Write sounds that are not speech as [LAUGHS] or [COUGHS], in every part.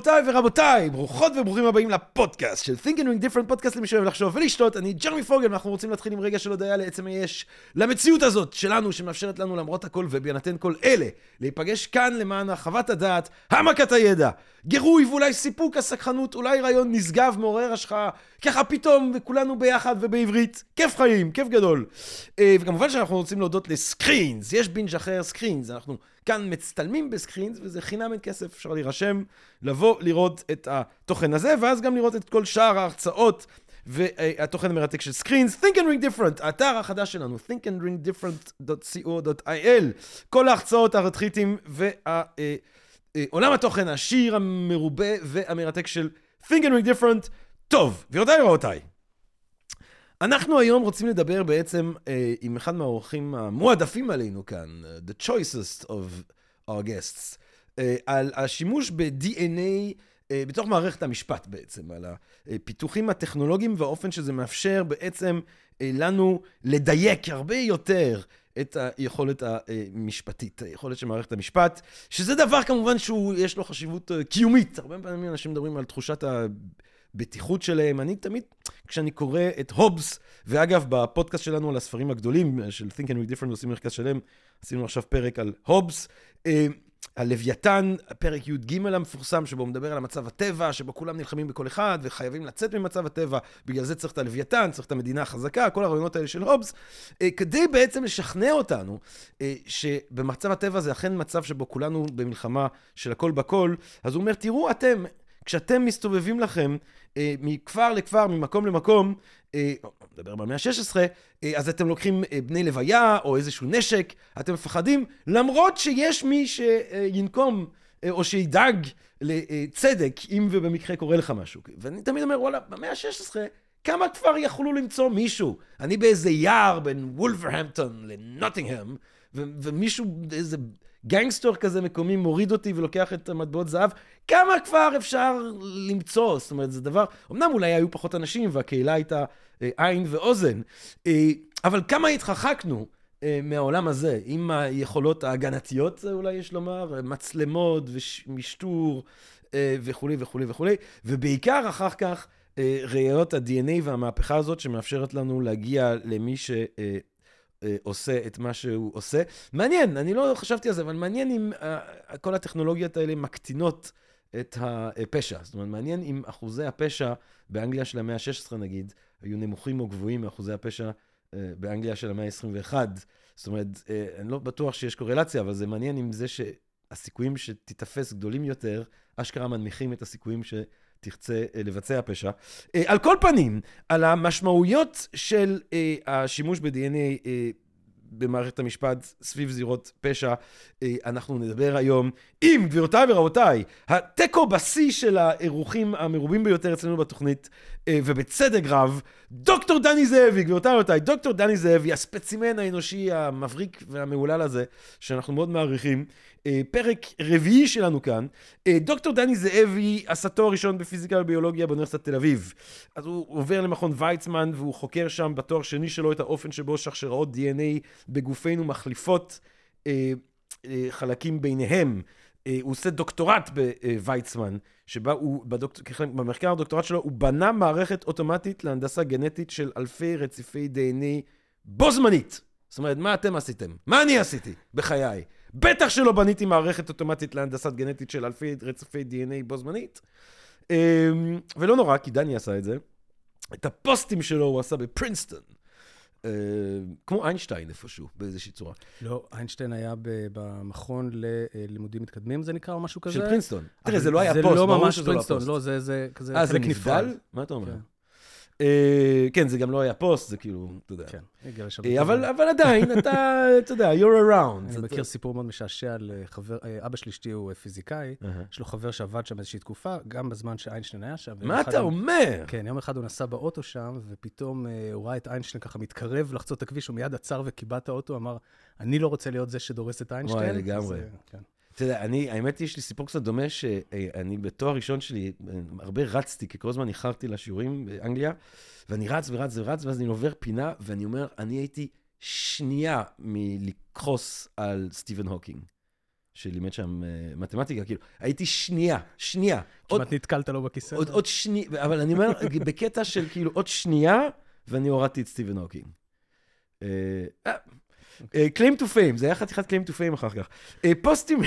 גבירותיי ורבותיי, ברוכות וברוכים הבאים לפודקאסט של Think and Doing Different, פודקאסט למי שאוהב לחשוב ולשתות. אני ג'רמי פוגל, ואנחנו רוצים להתחיל עם רגע של הודיה לעצם היש, למציאות הזאת שלנו, שמאפשרת לנו למרות הכל ובהינתן כל אלה, להיפגש כאן למען הרחבת הדעת, העמקת הידע, גירוי ואולי סיפוק הסקרנות, אולי רעיון נשגב, מעורר השראה, ככה פתאום, וכולנו ביחד ובעברית, כיף חיים, כיף גדול. אה, וכמובן שאנחנו רוצים להודות לסקרינס, יש בינג' אחר סקרינס, אנחנו כאן מצטלמים בסקרינס, וזה חינם אין כסף, אפשר להירשם, לבוא לראות את התוכן הזה, ואז גם לראות את כל שאר ההרצאות והתוכן המרתק של סקרינס. Think and Drink Different, האתר החדש שלנו, thinkanddrinkdifferent.co.il. כל ההרצאות, הרתחיתים ועולם התוכן העשיר, המרובה והמרתק של Think and Ring Different. טוב, גבירותיי ורבותיי, אנחנו היום רוצים לדבר בעצם אה, עם אחד מהאורחים המועדפים עלינו כאן, uh, the choicest of our guests, אה, על השימוש ב-DNA אה, בתוך מערכת המשפט בעצם, על הפיתוחים הטכנולוגיים והאופן שזה מאפשר בעצם אה, לנו לדייק הרבה יותר את היכולת המשפטית, היכולת של מערכת המשפט, שזה דבר כמובן שהוא, יש לו חשיבות אה, קיומית. הרבה פעמים אנשים מדברים על תחושת ה... בטיחות שלהם. אני תמיד, כשאני קורא את הובס, ואגב, בפודקאסט שלנו על הספרים הגדולים של Think and Read Different עושים מרכז שלם, עשינו עכשיו פרק על הובס. אה, הלוויתן, פרק י"ג המפורסם, שבו הוא מדבר על המצב הטבע, שבו כולם נלחמים בכל אחד וחייבים לצאת ממצב הטבע, בגלל זה צריך את הלוויתן, צריך את המדינה החזקה, כל הרעיונות האלה של הובס, אה, כדי בעצם לשכנע אותנו אה, שבמצב הטבע זה אכן מצב שבו כולנו במלחמה של הכל בכל, אז הוא אומר, תראו אתם, כשאתם מסתובבים לכם אה, מכפר לכפר, ממקום למקום, אה, נדבר במאה ה-16, אה, אז אתם לוקחים אה, בני לוויה או איזשהו נשק, אתם מפחדים, למרות שיש מי שינקום אה, או שידאג לצדק, אם ובמקרה קורה לך משהו. ואני תמיד אומר, וואלה, במאה ה-16, כמה כבר יכלו למצוא מישהו? אני באיזה יער בין וולברהמפטון לנוטינגהם, ומישהו, איזה... גנגסטור כזה מקומי מוריד אותי ולוקח את המטבעות זהב, כמה כבר אפשר למצוא? זאת אומרת, זה דבר, אמנם אולי היו פחות אנשים והקהילה הייתה אה, עין ואוזן, אה, אבל כמה התרחקנו אה, מהעולם הזה, עם היכולות ההגנתיות, אולי יש לומר, מצלמות ומשטור וכולי וכולי וכולי, ובעיקר אחר כך ראיות ה-DNA והמהפכה הזאת שמאפשרת לנו להגיע למי ש... אה, עושה את מה שהוא עושה. מעניין, אני לא חשבתי על זה, אבל מעניין אם uh, כל הטכנולוגיות האלה מקטינות את הפשע. זאת אומרת, מעניין אם אחוזי הפשע באנגליה של המאה ה-16, נגיד, היו נמוכים או גבוהים מאחוזי הפשע uh, באנגליה של המאה ה-21. זאת אומרת, uh, אני לא בטוח שיש קורלציה, אבל זה מעניין אם זה שהסיכויים שתיתפס גדולים יותר, אשכרה מנמיכים את הסיכויים ש... תרצה אה, לבצע פשע. אה, על כל פנים, על המשמעויות של אה, השימוש ב-DNA במערכת המשפט סביב זירות פשע, אנחנו נדבר היום עם, גבירותיי ורבותיי, התיקו בשיא של האירוחים המרובים ביותר אצלנו בתוכנית, ובצדק רב, דוקטור דני זאבי, גבירותיי ורבותיי, דוקטור דני זאבי, הספצימן האנושי המבריק והמהולל הזה, שאנחנו מאוד מעריכים. אה, פרק רביעי שלנו כאן. אה, דוקטור דני זאבי עשה תואר ראשון בפיזיקה וביולוגיה באוניברסיטת תל אביב. אז הוא עובר למכון ויצמן והוא חוקר שם בתואר שני שלו את האופן שבו שרשראות DNA בגופנו מחליפות אה, חלקים ביניהם. הוא עושה דוקטורט בוויצמן, שבה הוא, בדוק... במחקר הדוקטורט שלו, הוא בנה מערכת אוטומטית להנדסה גנטית של אלפי רציפי DNA בו זמנית. זאת אומרת, מה אתם עשיתם? מה אני עשיתי בחיי? בטח שלא בניתי מערכת אוטומטית להנדסת גנטית של אלפי רצפי DNA בו זמנית. אמ, ולא נורא, כי דני עשה את זה. את הפוסטים שלו הוא עשה בפרינסטון. אמ, כמו איינשטיין איפשהו, באיזושהי צורה. לא, איינשטיין היה במכון ללימודים מתקדמים, זה נקרא, או משהו כזה. של פרינסטון. תראה, זה לא היה פוסט, זה לא ממש לא פרינסטון, לא, זה כזה... אה, זה נבדל? מה אתה אומר? כן. אה, כן, זה גם לא היה פוסט, זה כאילו, אתה יודע. כן, אה, אבל, אבל עדיין, [LAUGHS] אתה, אתה יודע, you're around. אני מכיר סיפור מאוד משעשע על אה, חבר, אבא של אשתי הוא פיזיקאי, יש לו חבר שעבד שם איזושהי תקופה, גם בזמן שאיינשטיין היה שם. מה אתה אומר? כן, יום אחד הוא נסע באוטו שם, ופתאום הוא ראה את איינשטיין ככה מתקרב לחצות את הכביש, הוא מיד עצר וקיבע את האוטו, אמר, אני לא רוצה להיות זה שדורס את איינשטיין. וואי, לגמרי. אתה יודע, אני, האמת היא, יש לי סיפור קצת דומה, שאני בתואר ראשון שלי, הרבה רצתי, כי כל הזמן איחרתי לשיעורים באנגליה, ואני רץ ורץ ורץ, ואז אני עובר פינה, ואני אומר, אני הייתי שנייה מלדרוס את סטיבן הוקינג, שלימד שם uh, מתמטיקה, כאילו, הייתי שנייה, שנייה. עוד, כמעט נתקלת לו בכיסא. עוד, עוד שנייה, אבל אני אומר, בקטע של כאילו עוד שנייה, ואני הורדתי את סטיבן הוקינג. אה, claim to fame, זה היה חתיכת claim to fame אחר כך. אה, פוסטים,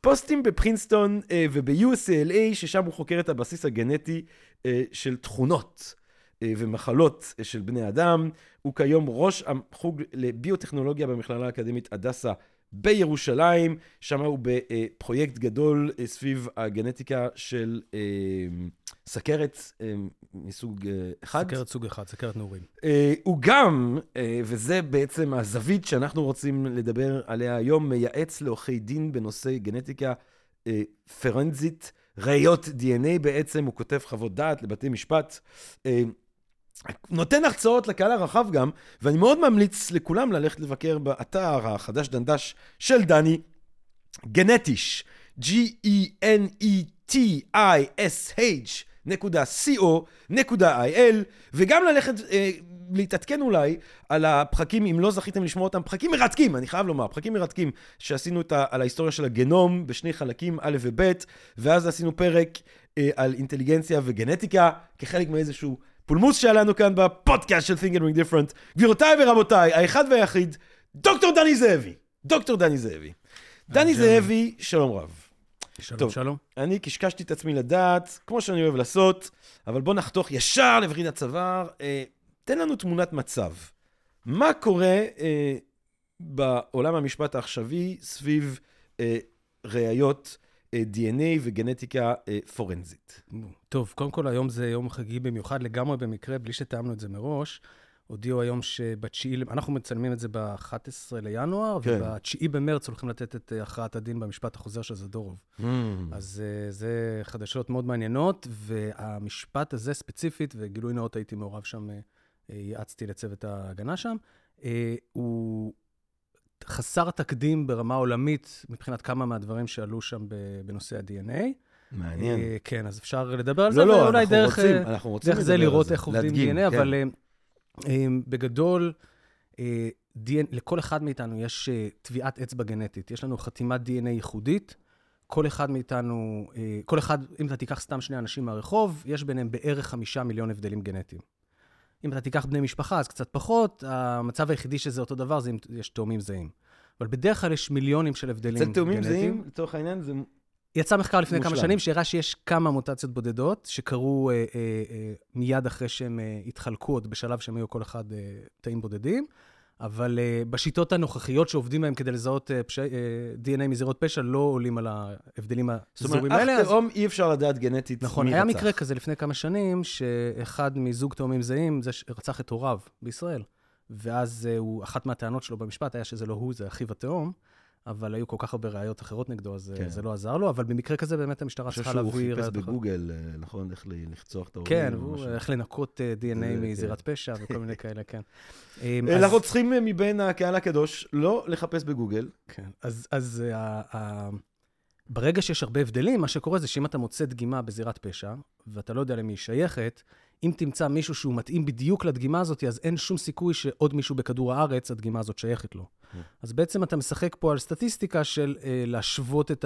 פוסטים בפרינסטון אה, וב-UCLA, ששם הוא חוקר את הבסיס הגנטי אה, של תכונות אה, ומחלות אה, של בני אדם. הוא כיום ראש החוג לביוטכנולוגיה במכללה האקדמית הדסה בירושלים. שם הוא בפרויקט גדול אה, סביב הגנטיקה של אה, סכרת אה, מסוג אחד. סכרת סוג אחד, סכרת נעורים. הוא גם, וזה בעצם הזווית שאנחנו רוצים לדבר עליה היום, מייעץ לעורכי דין בנושא גנטיקה פרנזית, ראיות DNA בעצם, הוא כותב חוות דעת לבתי משפט. נותן הרצאות לקהל הרחב גם, ואני מאוד ממליץ לכולם ללכת לבקר באתר החדש דנדש של דני, גנטיש, G-E-N-E-T-I-S-H. נקודה co, נקודה il, וגם ללכת, אה, להתעדכן אולי על הפרקים, אם לא זכיתם לשמוע אותם, פרקים מרתקים, אני חייב לומר, פרקים מרתקים שעשינו את ה, על ההיסטוריה של הגנום בשני חלקים, א' וב', ואז עשינו פרק אה, על אינטליגנציה וגנטיקה, כחלק מאיזשהו פולמוס שהיה לנו כאן בפודקאסט של Think and Ring Different. גבירותיי ורבותיי, האחד והיחיד, דוקטור דני זאבי. דוקטור דני זאבי. דני זאבי, שלום רב. שלום, טוב. שלום. אני קשקשתי את עצמי לדעת, כמו שאני אוהב לעשות, אבל בוא נחתוך ישר לווריד הצוואר. אה, תן לנו תמונת מצב. מה קורה אה, בעולם המשפט העכשווי סביב אה, ראיות DNA וגנטיקה אה, פורנזית? טוב, קודם כל היום זה יום חגיגי במיוחד, לגמרי במקרה, בלי שתיאמנו את זה מראש. הודיעו היום שבתשיעי, אנחנו מצלמים את זה ב-11 לינואר, כן. ובתשיעי במרץ הולכים לתת את אה, הכרעת הדין במשפט החוזר של זדורוב. אז uh, זה חדשות מאוד מעניינות, והמשפט הזה ספציפית, וגילוי נאות הייתי מעורב שם, ייעצתי לצוות ההגנה שם, הוא חסר תקדים ברמה עולמית מבחינת כמה מהדברים שעלו שם בנושא ה-DNA. מעניין. אה, כן, אז אפשר לדבר על זה, לא, לא, ואולי דרך, דרך זה לראות איך עובדים DNA, כן. אבל אה, אה, בגדול, לכל אחד מאיתנו יש טביעת אצבע גנטית. יש לנו חתימת DNA ייחודית. כל אחד מאיתנו, כל אחד, אם אתה תיקח סתם שני אנשים מהרחוב, יש ביניהם בערך חמישה מיליון הבדלים גנטיים. אם אתה תיקח בני משפחה, אז קצת פחות. המצב היחידי שזה אותו דבר זה אם יש תאומים זהים. אבל בדרך כלל יש מיליונים של הבדלים אצל תאומים גנטיים. זהים, לצורך העניין, זה... יצא מחקר לפני כמה מושלם. שנים שהראה שיש כמה מוטציות בודדות שקרו אה, אה, אה, מיד אחרי שהם אה, התחלקו, עוד בשלב שהם היו כל אחד אה, תאים בודדים, אבל אה, בשיטות הנוכחיות שעובדים בהם כדי לזהות אה, פשע, אה, DNA מזירות פשע, לא עולים על ההבדלים זאת אומרת, הזורים האלה. אח אז- תאום אי אפשר לדעת גנטית נכון, מי היה רצח. מקרה כזה לפני כמה שנים, שאחד מזוג תאומים זהים, זה שרצח את הוריו בישראל. ואז אה, הוא, אחת מהטענות שלו במשפט היה שזה לא הוא, זה אחיו התאום, אבל היו כל כך הרבה ראיות אחרות נגדו, אז אה, כן. זה לא עזר לו, אבל במקרה כזה באמת המשטרה אני חושב צריכה שהוא להביא חיפש. בגוגל, אה, נכון, איך לחצוח את ההורים. כן, והוא משהו. איך לנקות אה, זה, DNA כן. מזירת פשע וכל מיני כאלה, כן. אה, אה, אז- אנחנו צריכים אה, מבין הקהל הקדוש לא לחפש בגוגל. כן, אז, אז uh, uh, ברגע שיש הרבה הבדלים, מה שקורה זה שאם אתה מוצא דגימה בזירת פשע, ואתה לא יודע למי היא שייכת, אם תמצא מישהו שהוא מתאים בדיוק לדגימה הזאת, אז אין שום סיכוי שעוד מישהו בכדור הארץ, הדגימה הזאת שייכת לו. אז בעצם אתה משחק פה על סטטיסטיקה של uh, להשוות את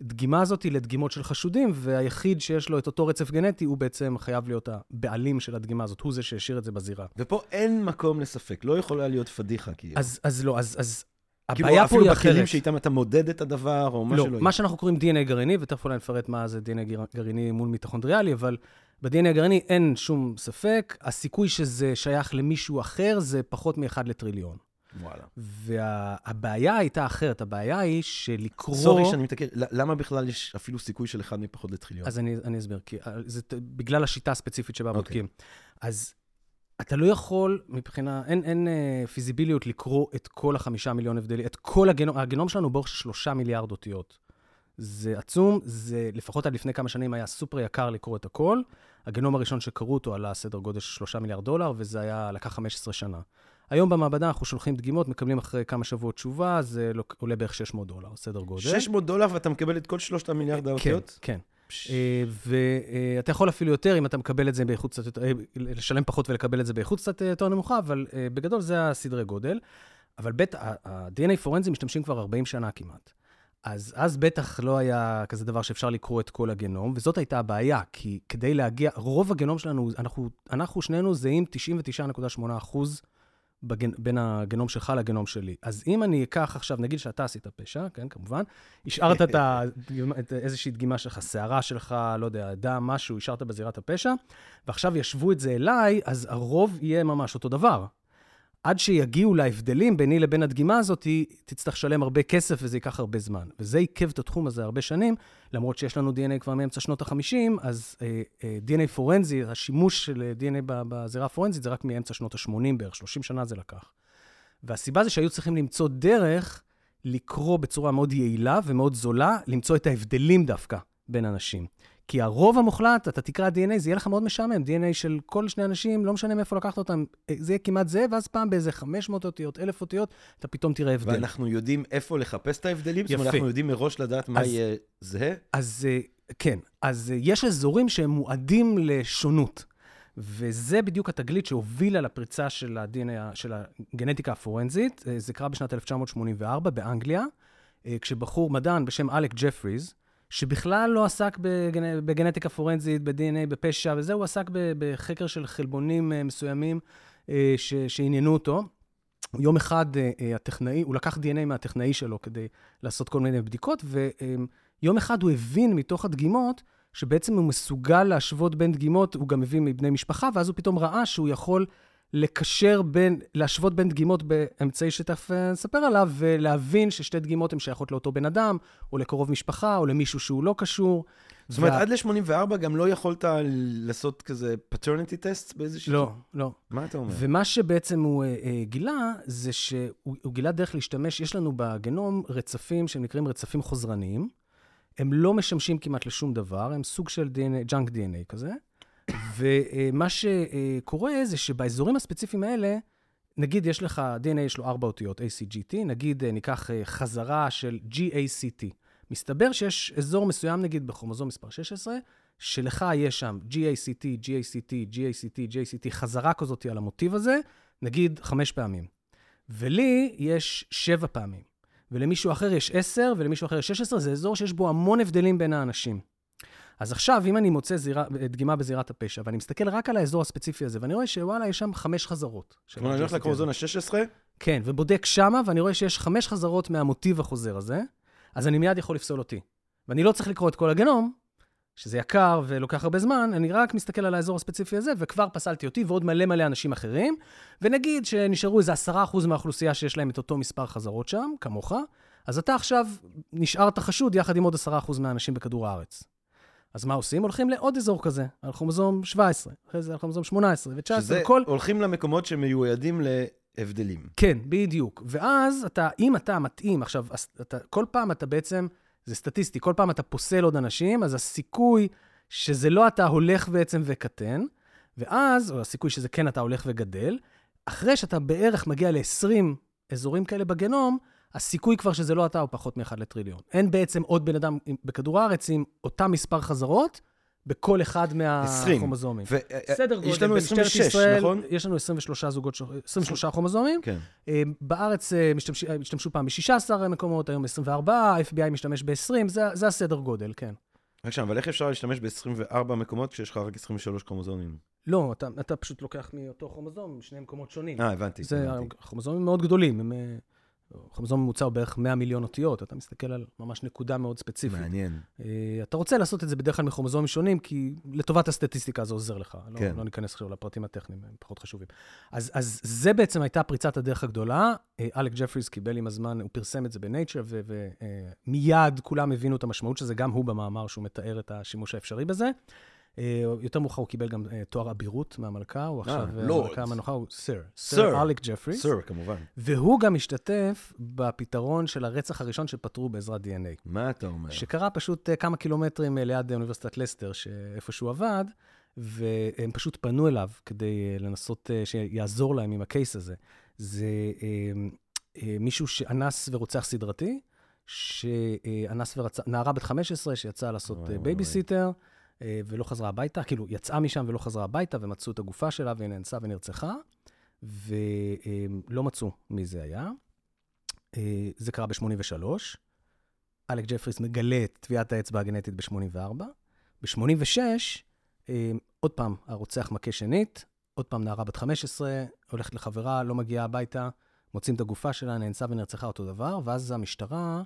הדגימה הזאת לדגימות של חשודים, והיחיד שיש לו את אותו רצף גנטי, הוא בעצם חייב להיות הבעלים של הדגימה הזאת, הוא זה שהשאיר את זה בזירה. ופה אין מקום לספק, לא יכולה להיות פדיחה, כאילו. אז, אז לא, אז, אז כאילו, הבעיה פה היא אפילו אחרת. בכלים שאיתם אתה מודד את הדבר, או מה לא, שלא מה שאנחנו קוראים DNA גרעיני, ותכף אולי נפרט מה זה DNA גר- גרעיני מול מיטוכונדריאלי, אבל ב-DNA הגרעיני אין שום ספק, הסיכוי שזה שייך למישהו אחר זה פחות מאחד לטריליון. וואלה. והבעיה הייתה אחרת, הבעיה היא שלקרוא... סורי שאני ל- למה בכלל יש אפילו סיכוי של אחד מפחות לטריליון? אז אני, אני אסביר, כי אה, זה בגלל השיטה הספציפית שבה אוקיי. בודקים. אז אתה לא יכול, מבחינה, אין, אין אה, פיזיביליות לקרוא את כל החמישה מיליון הבדלים, את כל הגנום, הגנום שלנו באורך של שלושה מיליארד אותיות. זה עצום, זה לפחות עד לפני כמה שנים היה סופר יקר לקרוא את הכל. הגנום הראשון שקראו אותו עלה סדר גודל של שלושה מיליארד דולר, וזה היה, לקח 15 שנה. היום במעבדה אנחנו שולחים דגימות, מקבלים אחרי כמה שבועות תשובה, זה עולה בערך 600 דולר, סדר גודל. 600 דולר ואתה מקבל את כל שלושת המיליארד כן, האותיות? כן. אה, ואתה יכול אפילו יותר, אם אתה מקבל את זה באיכות קצת יותר, אה, לשלם פחות ולקבל את זה באיכות קצת יותר נמוכה, אבל אה, בגדול זה הסדרי גודל. אבל בטח, ה-DNA פורנזי משתמשים כבר 40 שנה כמעט. אז אז בטח לא היה כזה דבר שאפשר לקרוא את כל הגנום, וזאת הייתה הבעיה, כי כדי להגיע, רוב הגנום שלנו, אנחנו, אנחנו שנינו זהים 99.8 אחוז בגנ... בין הגנום שלך לגנום שלי. אז אם אני אקח עכשיו, נגיד שאתה עשית פשע, כן, כמובן, השארת את, ה... את איזושהי דגימה שלך, שערה שלך, לא יודע, דם, משהו, השארת בזירת הפשע, ועכשיו ישבו את זה אליי, אז הרוב יהיה ממש אותו דבר. עד שיגיעו להבדלים ביני לבין הדגימה הזאת, תצטרך לשלם הרבה כסף וזה ייקח הרבה זמן. וזה עיכב את התחום הזה הרבה שנים, למרות שיש לנו DNA כבר מאמצע שנות ה-50, אז אה, אה, DNA פורנזי, השימוש של DNA בזירה הפורנזית זה רק מאמצע שנות ה-80 בערך, 30 שנה זה לקח. והסיבה זה שהיו צריכים למצוא דרך לקרוא בצורה מאוד יעילה ומאוד זולה, למצוא את ההבדלים דווקא בין אנשים. כי הרוב המוחלט, אתה תקרא DNA, זה יהיה לך מאוד משעמם. DNA של כל שני אנשים, לא משנה מאיפה לקחת אותם, אה, זה יהיה כמעט זהה, ואז פעם באיזה 500 אותיות, 1,000 אותיות, אתה פתאום תראה הבדל. ואנחנו יודעים איפה לחפש את ההבדלים? זאת אומרת, יפה. אנחנו יודעים מראש לדעת מה אז- יהיה זהה? אז אה, כן, אז אה, יש אזורים שהם מועדים לשונות. וזה בדיוק התגלית שהובילה לפריצה של ה-DNA, של הגנטיקה הפורנזית. זה קרה בשנת 1984 באנגליה, כשבחור מדען בשם אלק ג'פריז, שבכלל לא עסק בגנ... בגנטיקה פורנזית, ב-DNA, בפשע וזה, הוא עסק בחקר של חלבונים אה, מסוימים אה, ש... שעניינו אותו. יום אחד אה, הטכנאי, הוא לקח DNA מהטכנאי שלו כדי לעשות כל מיני בדיקות, ויום אחד הוא הבין מתוך הדגימות שבעצם הוא מסוגל להשוות בין דגימות, הוא גם הביא מבני משפחה, ואז הוא פתאום ראה שהוא יכול לקשר בין, להשוות בין דגימות באמצעי שתכף אה, נספר עליו, ולהבין ששתי דגימות הן שייכות לאותו בן אדם, או לקרוב משפחה, או למישהו שהוא לא קשור. זאת אומרת, וה- עד ל-84 גם לא יכולת לעשות כזה פטרניטי טסט באיזושהי... לא, לא. מה אתה אומר? ומה שבעצם הוא אה, אה, גילה, זה שהוא הוא גילה דרך להשתמש, יש לנו בגנום רצפים שנקראים רצפים חוזרניים. הם לא משמשים כמעט לשום דבר, הם סוג של DNA, ג'אנק DNA כזה. ומה שקורה זה שבאזורים הספציפיים האלה, נגיד יש לך, DNA יש לו ארבע אותיות, ACGT, נגיד אה, ניקח אה, חזרה של GACT. מסתבר שיש אזור מסוים, נגיד בכרומוזום מספר 16, שלך יש שם GACT, GACT, GACT, GACT, חזרה כזאת על המוטיב הזה, נגיד חמש פעמים. ולי יש שבע פעמים. ולמישהו אחר יש עשר, ולמישהו אחר יש 16, זה אזור שיש בו המון הבדלים בין האנשים. אז עכשיו, אם אני מוצא זירה, דגימה בזירת הפשע, ואני מסתכל רק על האזור הספציפי הזה, ואני רואה שוואלה, יש שם חמש חזרות. כלומר, אני הולך הזה. ה-16, כן, ובודק שמה, ואני רואה שיש חמש חזרות מהמוטיב החוזר הזה, אז אני מיד יכול לפסול אותי. ואני לא צריך לקרוא את כל הגנום, שזה יקר ולוקח הרבה זמן, אני רק מסתכל על האזור הספציפי הזה, וכבר פסלתי אותי ועוד מלא מלא אנשים אחרים, ונגיד שנשארו איזה עשרה אחוז מהאוכלוסייה שיש להם את אותו מספר חזרות שם, כמוך, אז אתה עכשיו נשארת חשוד יחד עם עוד עשרה אחוז מהאנשים בכדור הארץ. אז מה עושים? הולכים לעוד אזור כזה, על כרומוזום 17, אחרי זה על כרומוזום 18 ו-19, שזה וכל... הולכים למקומות שמיועדים להבדלים. כן, בדיוק. ואז אתה, אם אתה מתאים, עכשיו, אתה, כל פעם אתה בעצם, זה סטטיסטי, כל פעם אתה פוסל עוד אנשים, אז הסיכוי שזה לא אתה הולך בעצם וקטן, ואז, או הסיכוי שזה כן אתה הולך וגדל, אחרי שאתה בערך מגיע ל-20 אזורים כאלה בגנום, הסיכוי כבר שזה לא אתה הוא פחות מ-1 לטריליון. אין בעצם עוד בן אדם בכדור הארץ עם אותם מספר חזרות בכל אחד 20. מהכרומוזומים. סדר גודל, יש לנו במשטרת 26, ישראל, נכון? יש לנו 23 זוגות, ש- 23 כרומוזומים. כן. אה, בארץ אה, משתמש, אה, השתמשו פעם ב-16 מקומות, היום 24, ה-FBI משתמש ב-20, זה, זה הסדר גודל, כן. רק שם, אבל איך אפשר להשתמש ב-24 מקומות כשיש לך רק 23 כרומוזומים? לא, אתה, אתה פשוט לוקח מאותו כרומוזום, משני מקומות שונים. אה, הבנתי. זה, הבנתי. כרומוזומים מאוד גדולים, הם... כרומוזום ממוצע הוא בערך 100 מיליון אותיות, אתה מסתכל על ממש נקודה מאוד ספציפית. מעניין. אה, אתה רוצה לעשות את זה בדרך כלל מכרומוזומים שונים, כי לטובת הסטטיסטיקה זה עוזר לך. כן. לא, לא ניכנס עכשיו לפרטים הטכניים, הם פחות חשובים. אז, אז זה בעצם הייתה פריצת הדרך הגדולה. אה, אלק ג'פריס קיבל עם הזמן, הוא פרסם את זה בנייצ'ר, ומיד כולם הבינו את המשמעות של זה, גם הוא במאמר שהוא מתאר את השימוש האפשרי בזה. אה, יותר מאוחר הוא קיבל גם אה, תואר אבירות מהמלכה, הוא עכשיו אה, לורד. המלכה המנוחה, הוא סר. סר אלק ג'פריס. סר, כמובן. והוא גם השתתף בפתרון של הרצח הראשון שפתרו בעזרת DNA. מה אתה אומר? שקרה פשוט כמה קילומטרים ליד אוניברסיטת לסטר, איפה שהוא עבד, והם פשוט פנו אליו כדי לנסות שיעזור להם עם ה case הזה. זה אה, מישהו שאנס ורוצח סדרתי, שאנס ורצח, נערה בת 15 שיצאה לעשות בייביסיטר, ולא חזרה הביתה, כאילו, יצאה משם ולא חזרה הביתה, ומצאו את הגופה שלה, והיא נאנסה ונרצחה, ולא מצאו מי זה היה. אה, זה קרה ב-83. אלק ג'פריס מגלה את טביעת האצבע הגנטית ב-84. ב-86, אה, עוד פעם, הרוצח מכה שנית, עוד פעם נערה בת 15, הולכת לחברה, לא מגיעה הביתה, מוצאים את הגופה שלה, נאנסה ונרצחה אותו דבר, ואז המשטרה אה,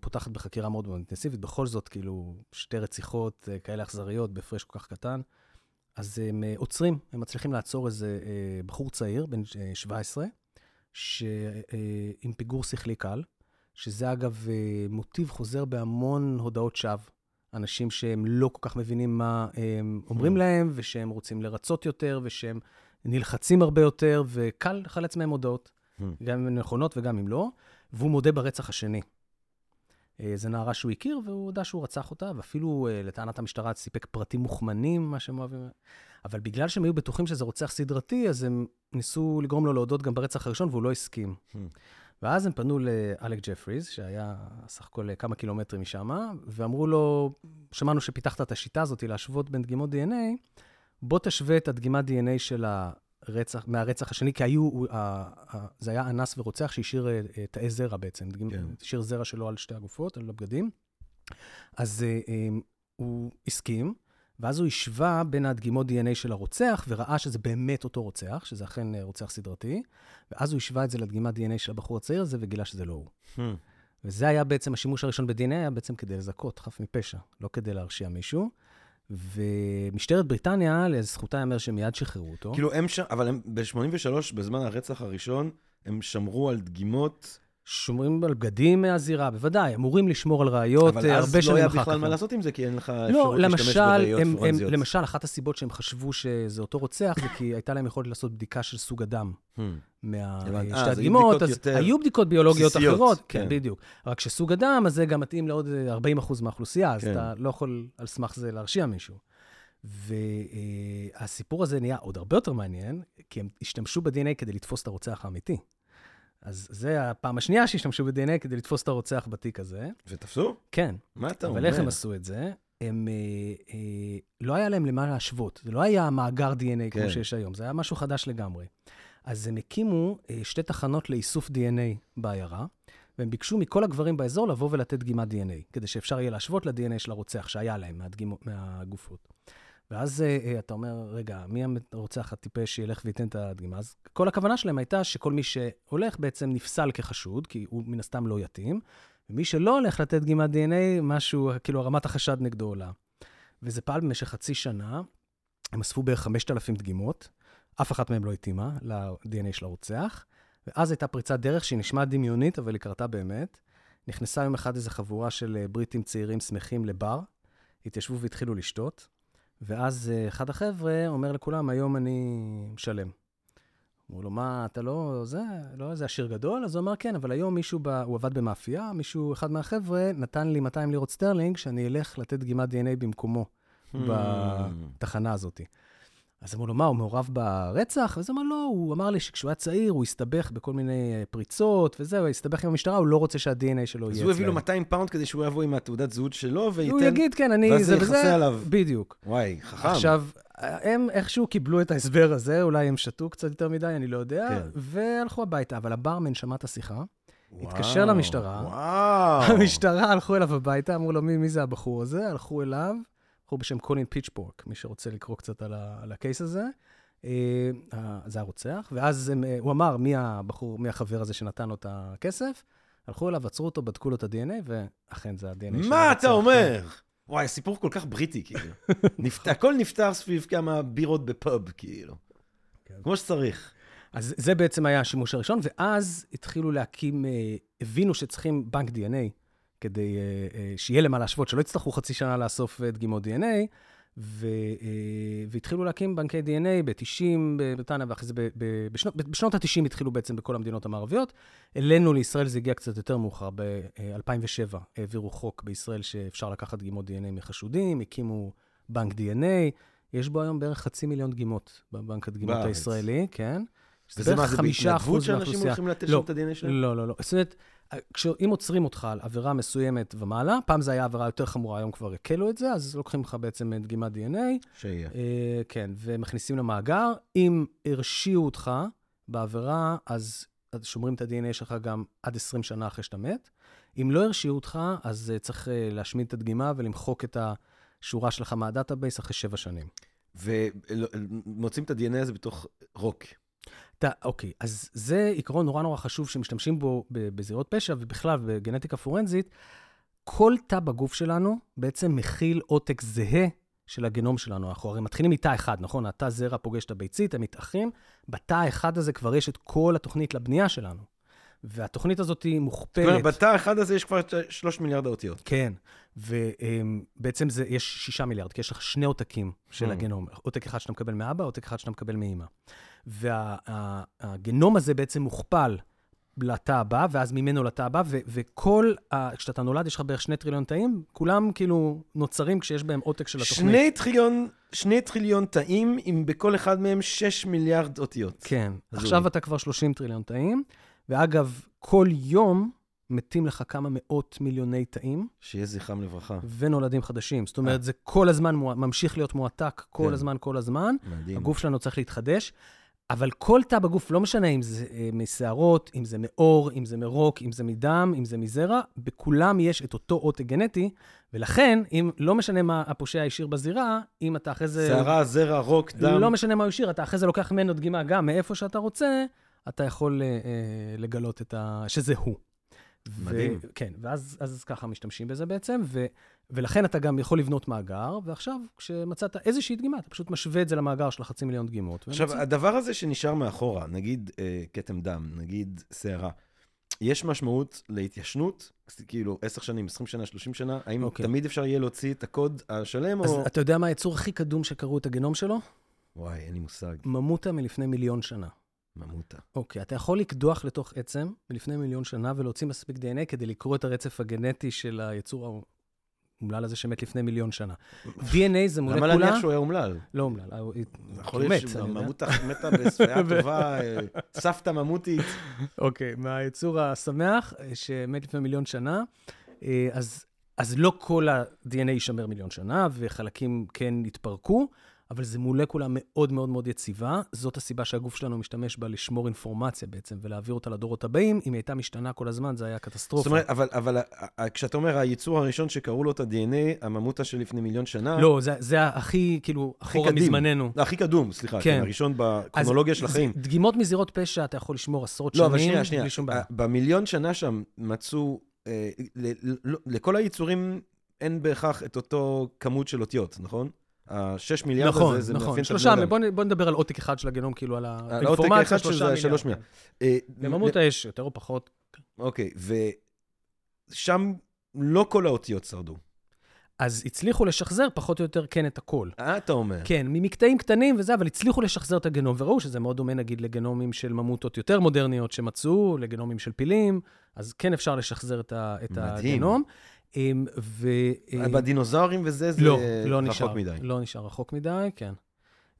פותחת בחקירה מאוד מאוד אינטנסיבית. בכל זאת, כאילו, שתי רציחות אה, כאלה אכזריות בהפרש כל כך קטן. אז הם אה, עוצרים, הם מצליחים לעצור איזה אה, בחור צעיר, בן אה, 17, ש, אה, עם פיגור שכלי קל, שזה אגב אה, מוטיב חוזר בהמון הודעות שווא. אנשים שהם לא כל כך מבינים מה הם אומרים Hmm. להם, ושהם רוצים לרצות יותר, ושהם נלחצים הרבה יותר, וקל לחלץ מהם הודעות, Hmm. גם אם הן נכונות וגם אם לא, והוא מודה ברצח השני. אה, זו נערה שהוא הכיר, והוא הודה שהוא רצח אותה, ואפילו אה, לטענת המשטרה סיפק פרטים מוכמנים, מה שהם אוהבים. אבל בגלל שהם היו בטוחים שזה רוצח סדרתי, אז הם ניסו לגרום לו להודות גם ברצח הראשון, והוא לא הסכים. Hmm. ואז הם פנו לאלק ג'פריז, שהיה סך הכל כמה קילומטרים משם, ואמרו לו, שמענו שפיתחת את השיטה הזאת להשוות בין דגימות DNA, בוא תשווה את הדגימת DNA של הרצח, מהרצח השני, כי היו, הוא- ה- ה- זה היה אנס ורוצח שהשאיר אה, אה, תאי זרע בעצם, כן. השאיר זרע שלו על שתי הגופות, על הבגדים. אז אה, אה, הוא הסכים, ואז הוא השווה בין הדגימות DNA של הרוצח, וראה שזה באמת אותו רוצח, שזה אכן רוצח סדרתי, ואז הוא השווה את זה לדגימת DNA של הבחור הצעיר הזה, וגילה שזה לא הוא. Hmm. וזה היה בעצם, השימוש הראשון ב-DNA היה בעצם כדי לזכות חף מפשע, לא כדי להרשיע מישהו. ומשטרת בריטניה, לזכותה ייאמר שמיד שחררו אותו. כאילו הם שם, אבל הם ב-83, בזמן הרצח הראשון, הם שמרו על דגימות, שומרים על בגדים מהזירה, בוודאי, אמורים לשמור על ראיות אבל אה, אז הרבה לא שנים היה אחר כך. בכלל מה לעשות עם זה, כי אין לך לא, אפשרות להשתמש למשל, בראיות הם, פורנזיות. למשל, אחת הסיבות שהם חשבו שזה אותו רוצח, זה כי הייתה להם יכולת לעשות בדיקה של סוג הדם. Hmm. משתי אה, אז הדגימות, אז היו בדיקות ביולוגיות אחרות, כן. כן, בדיוק. רק שסוג הדם, אז זה גם מתאים לעוד אה, 40% מהאוכלוסייה, אז כן. אתה לא יכול על סמך זה להרשיע מישהו. והסיפור הזה נהיה עוד הרבה יותר מעניין, כי הם השתמשו ב-DNA כדי לתפוס את הרוצח האמיתי. אז זה הפעם השנייה שהשתמשו ב-DNA כדי לתפוס את הרוצח בתיק הזה. ותפסו? כן, מה אתה אומר? אבל איך הם עשו את זה? הם, אה, אה, לא היה להם למה להשוות. זה לא היה מאגר DNA כן. כמו שיש היום, זה היה משהו חדש לגמרי. אז הם הקימו אה, שתי תחנות לאיסוף DNA בעיירה, והם ביקשו מכל הגברים באזור לבוא ולתת דגימת DNA, כדי שאפשר יהיה להשוות ל-DNA של הרוצח שהיה להם מהדגימ... מהגופות. ואז אה, אה, אתה אומר, רגע, מי הרוצח הטיפש שילך וייתן את הדגימה? אז כל הכוונה שלהם הייתה שכל מי שהולך בעצם נפסל כחשוד, כי הוא מן הסתם לא יתאים, ומי שלא הולך לתת דגימת DNA, משהו, כאילו רמת החשד נגדו עולה. וזה פעל במשך חצי שנה, הם אספו בערך 5,000 דגימות, אף אחת מהן לא התאימה ל-DNA של הרוצח, ואז הייתה פריצת דרך שהיא נשמעת דמיונית, אבל היא קרתה באמת. נכנסה יום אחד איזו חבורה של אה, בריטים צעירים שמחים לבר, התיישבו והתחילו לשתות, ואז אה, אחד החבר'ה אומר לכולם, היום אני משלם. אמרו לו, מה, אתה לא, זה, לא איזה עשיר גדול? אז הוא אמר, כן, אבל היום מישהו, ב... הוא עבד במאפייה, מישהו, אחד מהחבר'ה, נתן לי 200 לירות סטרלינג, שאני אלך לתת דגימת DNA במקומו, Hmm. בתחנה הזאת. אז אמרו לו, מה, הוא מעורב ברצח? אז אמר, לא, הוא אמר לי שכשהוא היה צעיר, הוא הסתבך בכל מיני אה, פריצות וזהו, הסתבך עם המשטרה, הוא לא רוצה שה-DNA שלו יהיה אז אצלם. הוא הביא לו 200 פאונד כדי שהוא יבוא עם התעודת זהות שלו וייתן... הוא יגיד, כן, אני... ואז זה וזה." עליו. בדיוק. וואי, חכם. עכשיו, הם איכשהו קיבלו את ההסבר הזה, אולי הם שתו קצת יותר מדי, אני לא יודע, כן. והלכו הביתה. אבל הברמן שמע את השיחה, וואו, התקשר למשטרה. וואו. המשטרה הלכו אליו הביתה, אמרו לו, מי, מי זה הבחור הזה? הלכו אליו, בחור בשם קולין פיצ'פורק, מי שרוצה לקרוא קצת על, ה, על הקייס הזה. אה, זה הרוצח, ואז הם, אה, הוא אמר מי הבחור, מי החבר הזה שנתן לו את הכסף. הלכו אליו, עצרו אותו, בדקו לו את ה-DNA, ואכן זה ה-DNA של מה. אתה אומר? וואי, סיפור כל כך בריטי, כאילו. [LAUGHS] נפת- הכל נפתר סביב כמה בירות בפאב, כאילו. כן. כמו שצריך. אז זה בעצם היה השימוש הראשון, ואז התחילו להקים, אה, הבינו שצריכים בנק DNA כדי אה, אה, שיהיה למה להשוות, שלא יצטרכו חצי שנה לאסוף אה, דגימות DNA, ו, אה, והתחילו להקים בנקי DNA ב-90 בבריטניה, ואחרי זה ב- ב- בשנות, בשנות ה-90 התחילו בעצם בכל המדינות המערביות. אלינו, לישראל, זה הגיע קצת יותר מאוחר. ב-2007 העבירו חוק בישראל שאפשר לקחת דגימות DNA מחשודים, הקימו בנק DNA. יש בו היום בערך חצי מיליון דגימות בבנק הדגימות בארץ. הישראלי, כן. וזה מה, בערך זה חמישה בהתנדבות אחוז שאנשים מהאוכלוסייה. הולכים לתת לא, שם את ה-DNA שלהם? לא, לא, לא. זאת אומרת, אם עוצרים אותך על עבירה מסוימת ומעלה, פעם זה היה עבירה יותר חמורה, היום כבר הקלו את זה, אז לוקחים לך בעצם דגימת DNA, שיהיה. אה, כן, ומכניסים למאגר. אם הרשיעו אותך בעבירה, אז שומרים את ה-DNA שלך גם עד 20 שנה אחרי שאתה מת. אם לא הרשיעו אותך, אז אה, צריך אה, להשמיד את הדגימה ולמחוק את השורה שלך מה database אחרי 7 שנים. ומוצאים את ה-DNA הזה בתוך רוק. אתה, אוקיי, אז זה עיקרון נורא נורא חשוב שמשתמשים בו בזירות פשע ובכלל בגנטיקה פורנזית. כל תא בגוף שלנו בעצם מכיל עותק זהה של הגנום שלנו. אנחנו הרי מתחילים מתא אחד, נכון? התא זרע פוגש את הביצית, הם מתאחים. בתא האחד הזה כבר יש את כל התוכנית לבנייה שלנו. והתוכנית הזאת היא זאת מוכפלת. אומרת, בתא האחד הזה יש כבר שלוש מיליארד האותיות. כן, ובעצם זה, יש שישה מיליארד, כי יש לך שני עותקים של Hmm. הגנום. עותק אחד שאתה מקבל מאבא, עותק אחד שאתה מקבל מאמא. והגנום הזה בעצם מוכפל לתא הבא, ואז ממנו לתא הבא, ו- וכל, ה- כשאתה נולד יש לך בערך שני טריליון תאים, כולם כאילו נוצרים כשיש בהם עותק של התוכנית. שני טריליון, שני טריליון תאים, עם בכל אחד מהם שש מיליארד אותיות. כן. עכשיו אתה כבר 30 טריליון תאים, ואגב, כל יום מתים לך כמה מאות מיליוני תאים. שיהיה זכרם לברכה. ונולדים חדשים. זאת אומרת, זה כל הזמן ממשיך להיות מועתק, כל כן. הזמן, כל הזמן. מדהים. הגוף שלנו צריך להתחדש, אבל כל תא בגוף, לא משנה אם זה אה, משערות, אם זה מעור, אם זה מרוק, אם זה מדם, אם זה מזרע, בכולם יש את אותו עותק גנטי, ולכן, אם לא משנה מה הפושע השאיר בזירה, אם אתה אחרי זה... שערה, זרע, רוק, דם. לא משנה מה הוא השאיר, אתה אחרי זה לוקח ממנו דגימה גם מאיפה שאתה רוצה, אתה יכול אה, אה, לגלות את ה... שזה הוא. מדהים. ו- כן, ואז אז ככה משתמשים בזה בעצם, ו, ולכן אתה גם יכול לבנות מאגר, ועכשיו, כשמצאת איזושהי דגימה, אתה פשוט משווה את זה למאגר של החצי מיליון דגימות. עכשיו, ומצא- הדבר הזה שנשאר מאחורה, נגיד אה, כתם דם, נגיד שערה, יש משמעות להתיישנות? כאילו, 10 שנים, 20 שנה, 30 שנה? האם אוקיי. תמיד אפשר יהיה להוציא את הקוד השלם, אז או... אתה יודע מה היצור הכי קדום שקראו את הגנום שלו? וואי, אין לי מושג. ממוטה מלפני מיליון שנה. ממותה. אוקיי, אתה יכול לקדוח לתוך עצם מלפני מיליון שנה ולהוציא מספיק DNA כדי לקרוא את הרצף הגנטי של היצור האומלל הזה שמת לפני מיליון שנה. DNA זה למה מולקולה... להניח שהוא היה אומלל? לא אומלל, הוא יכול הוא מת, אני יודע. שממותה מתה בשפיה טובה, אה, סבתא ממותית. אוקיי, מהיצור השמח, אה, שמת לפני מיליון שנה. אה, אז, אז לא כל ה-DNA יישמר מיליון שנה, וחלקים כן יתפרקו, אבל זו מולקולה מאוד מאוד מאוד יציבה. זאת הסיבה שהגוף שלנו משתמש בה לשמור אינפורמציה בעצם, ולהעביר אותה לדורות הבאים. אם היא הייתה משתנה כל הזמן, זה היה קטסטרופה. זאת אומרת, אבל, אבל ה- ה- כשאתה אומר, היצור הראשון שקראו לו את ה-DNA, הממותה שלפני מיליון שנה, לא, זה, זה הכי, כאילו, אחורה קדים. מזמננו. לא, הכי קדום, סליחה, כן. כן, הראשון בקרונולוגיה של החיים. דגימות מזירות פשע אתה יכול לשמור עשרות לא, שנים, אבל שנייה, שנייה. בלי שום בעיה. ה- במיליון שנה שם מצאו, אה, ל- ל- לכל היצורים אין בהכרח את אותו כמות של אותיות, נכון? השש מיליארד נכון, הזה, זה נכון. מאפיין את שלושה, הבני אדם. בוא, נדבר על עותק אחד של הגנום, כאילו על האינפורמציה, האחד שלושה מיליארד. שלוש מיליארד. כן. אה, יש יותר או פחות. אוקיי, ושם לא כל האותיות שרדו. אז הצליחו לשחזר פחות או יותר כן את הכל. אה, אתה אומר. כן, ממקטעים קטנים וזה, אבל הצליחו לשחזר את הגנום, וראו שזה מאוד דומה נגיד לגנומים של ממוטות יותר מודרניות שמצאו, לגנומים של פילים, אז כן אפשר לשחזר את, ה, את מדהים. הגנום. אמ, ו... אמ, בדינוזאורים וזה, זה לא, לא נשאר. רחוק מדי. לא נשאר רחוק מדי, כן.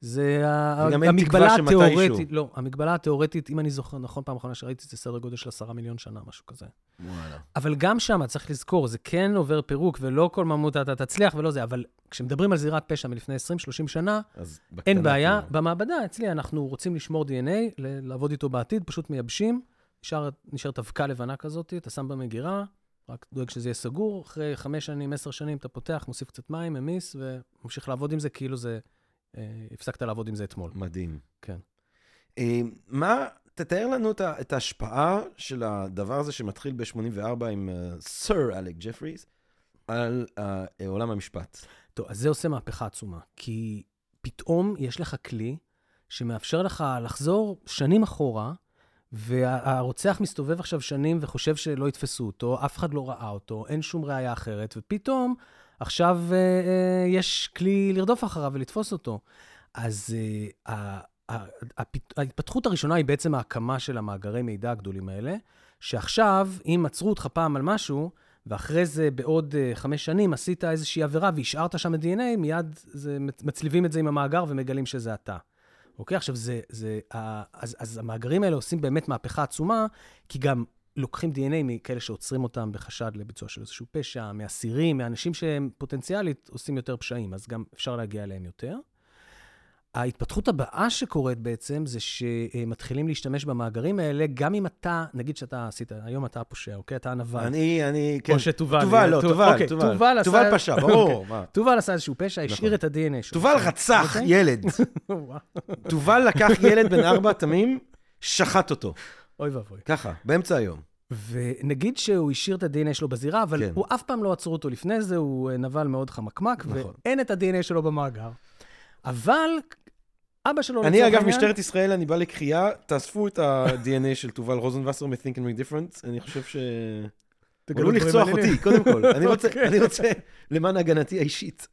זה המגבלה. התיאורטית, לא, המגבלה התיאורטית, אם אני זוכר נכון, פעם אחרונה שראיתי, זה סדר גודל של עשרה מיליון שנה, משהו כזה. וואלה. אבל גם שם, צריך לזכור, זה כן עובר פירוק, ולא כל ממות אתה תצליח ולא זה, אבל כשמדברים על זירת פשע מלפני 20-30 שנה, אין בעיה. כאילו. במעבדה, אצלי, אנחנו רוצים לשמור DNA, לעבוד איתו בעתיד, פשוט מייבשים, נשאר- נשארת אבקה לבנה כזאת, אתה שם במגירה, רק דואג שזה יהיה סגור, אחרי חמש שנים, עשר שנים, אתה פותח, מוסיף קצת מים, ממיס, וממשיך לעבוד עם זה כאילו זה... אה, הפסקת לעבוד עם זה אתמול. מדהים. כן. אה, מה, תתאר לנו את את ההשפעה של הדבר הזה שמתחיל ב-84 עם אה, סר אלק ג'פריס על אה, עולם המשפט. טוב, אז זה עושה מהפכה עצומה, כי פתאום יש לך כלי שמאפשר לך לחזור שנים אחורה, והרוצח מסתובב עכשיו שנים וחושב שלא יתפסו אותו, אף אחד לא ראה אותו, אין שום ראייה אחרת, ופתאום עכשיו אה, אה, יש כלי לרדוף אחריו ולתפוס אותו. אז אה, ההתפתחות הראשונה היא בעצם ההקמה של המאגרי מידע הגדולים האלה, שעכשיו, אם עצרו אותך פעם על משהו, ואחרי זה בעוד uh, חמש שנים עשית איזושהי עבירה והשארת שם את DNA, מיד זה, מצליבים את זה עם המאגר ומגלים שזה אתה, אוקיי? עכשיו, זה, זה, אז, אז המאגרים האלה עושים באמת מהפכה עצומה, כי גם לוקחים DNA מכאלה שעוצרים אותם בחשד לביצוע של איזשהו פשע, מאסירים, מאנשים שהם פוטנציאלית עושים יותר פשעים, אז גם אפשר להגיע אליהם יותר. ההתפתחות הבאה שקורית בעצם, זה שמתחילים להשתמש במאגרים האלה, גם אם אתה, נגיד שאתה עשית, היום אתה הפושע, אוקיי? אתה הנבל. אני, אני, כן. או שתובל. תובל, לא, טוב, תובל, אוקיי, תובל. תובל עשה- תובל פשע, ברור. אוקיי. מה. תובל עשה איזשהו פשע, נכון. השאיר את ה-DNA שלו. תובל רצח אוקיי? ילד. [LAUGHS] תובל לקח ילד בן ארבע תמים, שחט אותו. אוי ואבוי. ככה, באמצע היום. ונגיד שהוא השאיר את ה-DNA שלו בזירה, אבל כן. הוא אף פעם לא עצרו אותו לפני זה, הוא אה, נבל מאוד חמקמק, נכון. ואין את ה-DNA שלו במאגר. אבל אבא שלו, אני, לצורך אגב, העניין- משטרת ישראל, אני בא לקריאה, תאספו את ה-DNA של תובל רוזנבסר מ-Think and Make Difference. אני חושב ש... תגלו לרצוח. אותי, קודם כל. אני רוצה, אוקיי. אני רוצה, למען הגנתי האישית.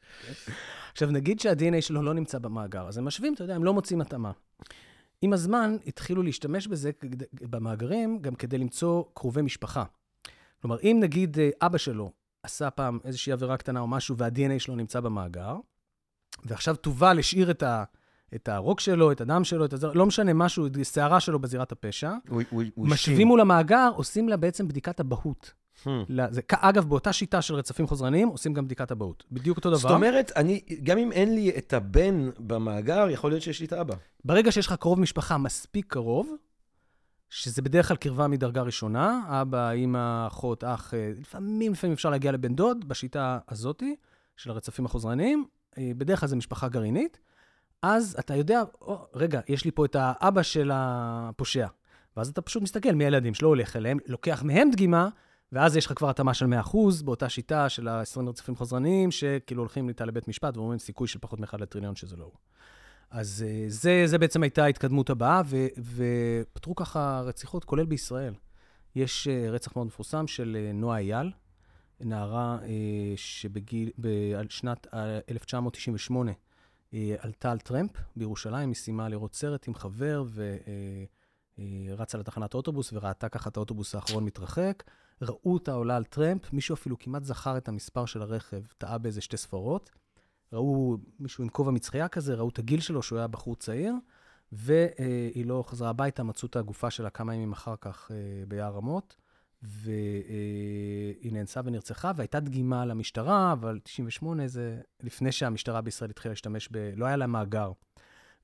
עכשיו, נגיד שה-DNA שלו לא נמצא במאגר, אז הם משווים, אתה יודע, הם לא מוצאים התאמה. עם הזמן התחילו להשתמש בזה במאגרים גם כדי למצוא קרובי משפחה. כלומר, אם נגיד אה, אבא שלו עשה פעם איזושהי עבירה קטנה או משהו וה-DNA שלו נמצא במאגר, ועכשיו תובל השאיר את, ה, את הרוק שלו, את הדם שלו, את הזר, לא משנה משהו, את השערה שלו בזירת הפשע, הוא- הוא- הוא משווים מול המאגר, עושים לה בעצם בדיקת אבהות. Hmm. אגב, באותה שיטה של רצפים חוזרניים, עושים גם בדיקת אבהות. בדיוק אותו דבר. זאת אומרת, אני, גם אם אין לי את הבן במאגר, יכול להיות שיש לי את האבא. ברגע שיש לך קרוב משפחה מספיק קרוב, שזה בדרך כלל קרבה מדרגה ראשונה, אבא, אימא, אחות, אח, אה, לפעמים, לפעמים אפשר להגיע לבן דוד, בשיטה הזאתי של הרצפים החוזרניים, אה, בדרך כלל זה משפחה גרעינית, אז אתה יודע, או, רגע, יש לי פה את האבא של הפושע. ואז אתה פשוט מסתכל מי הילדים שלו, הולך אליהם, לוקח מהם דגימה, ואז יש לך כבר התאמה של 100% באותה שיטה של ה-20 רצפים חוזרניים, שכאילו הולכים איתה לבית משפט ואומרים סיכוי של פחות מ-1 לטריליון שזה לא הוא. אז אה, זה, זה בעצם הייתה ההתקדמות הבאה, ו, ופתרו ככה רציחות, כולל בישראל. יש אה, רצח מאוד מפורסם של אה, נועה אייל, נערה שבגיל, בשנת אה, 1998 אה, עלתה על טרמפ בירושלים, היא סיימה לראות סרט עם חבר, ורצה לתחנת האוטובוס וראתה ככה את האוטובוס האחרון מתרחק. ראו אותה עולה על טרמפ, מישהו אפילו כמעט זכר את המספר של הרכב, טעה באיזה שתי ספרות. ראו מישהו עם כובע מצחייה כזה, ראו את הגיל שלו, שהוא היה בחור צעיר, והיא לא חזרה הביתה, מצאו את הגופה שלה כמה ימים אחר כך אה, ביער רמות, והיא נאנסה ונרצחה, והייתה דגימה למשטרה, אבל 98 זה לפני שהמשטרה בישראל התחילה להשתמש ב... לא היה לה מאגר.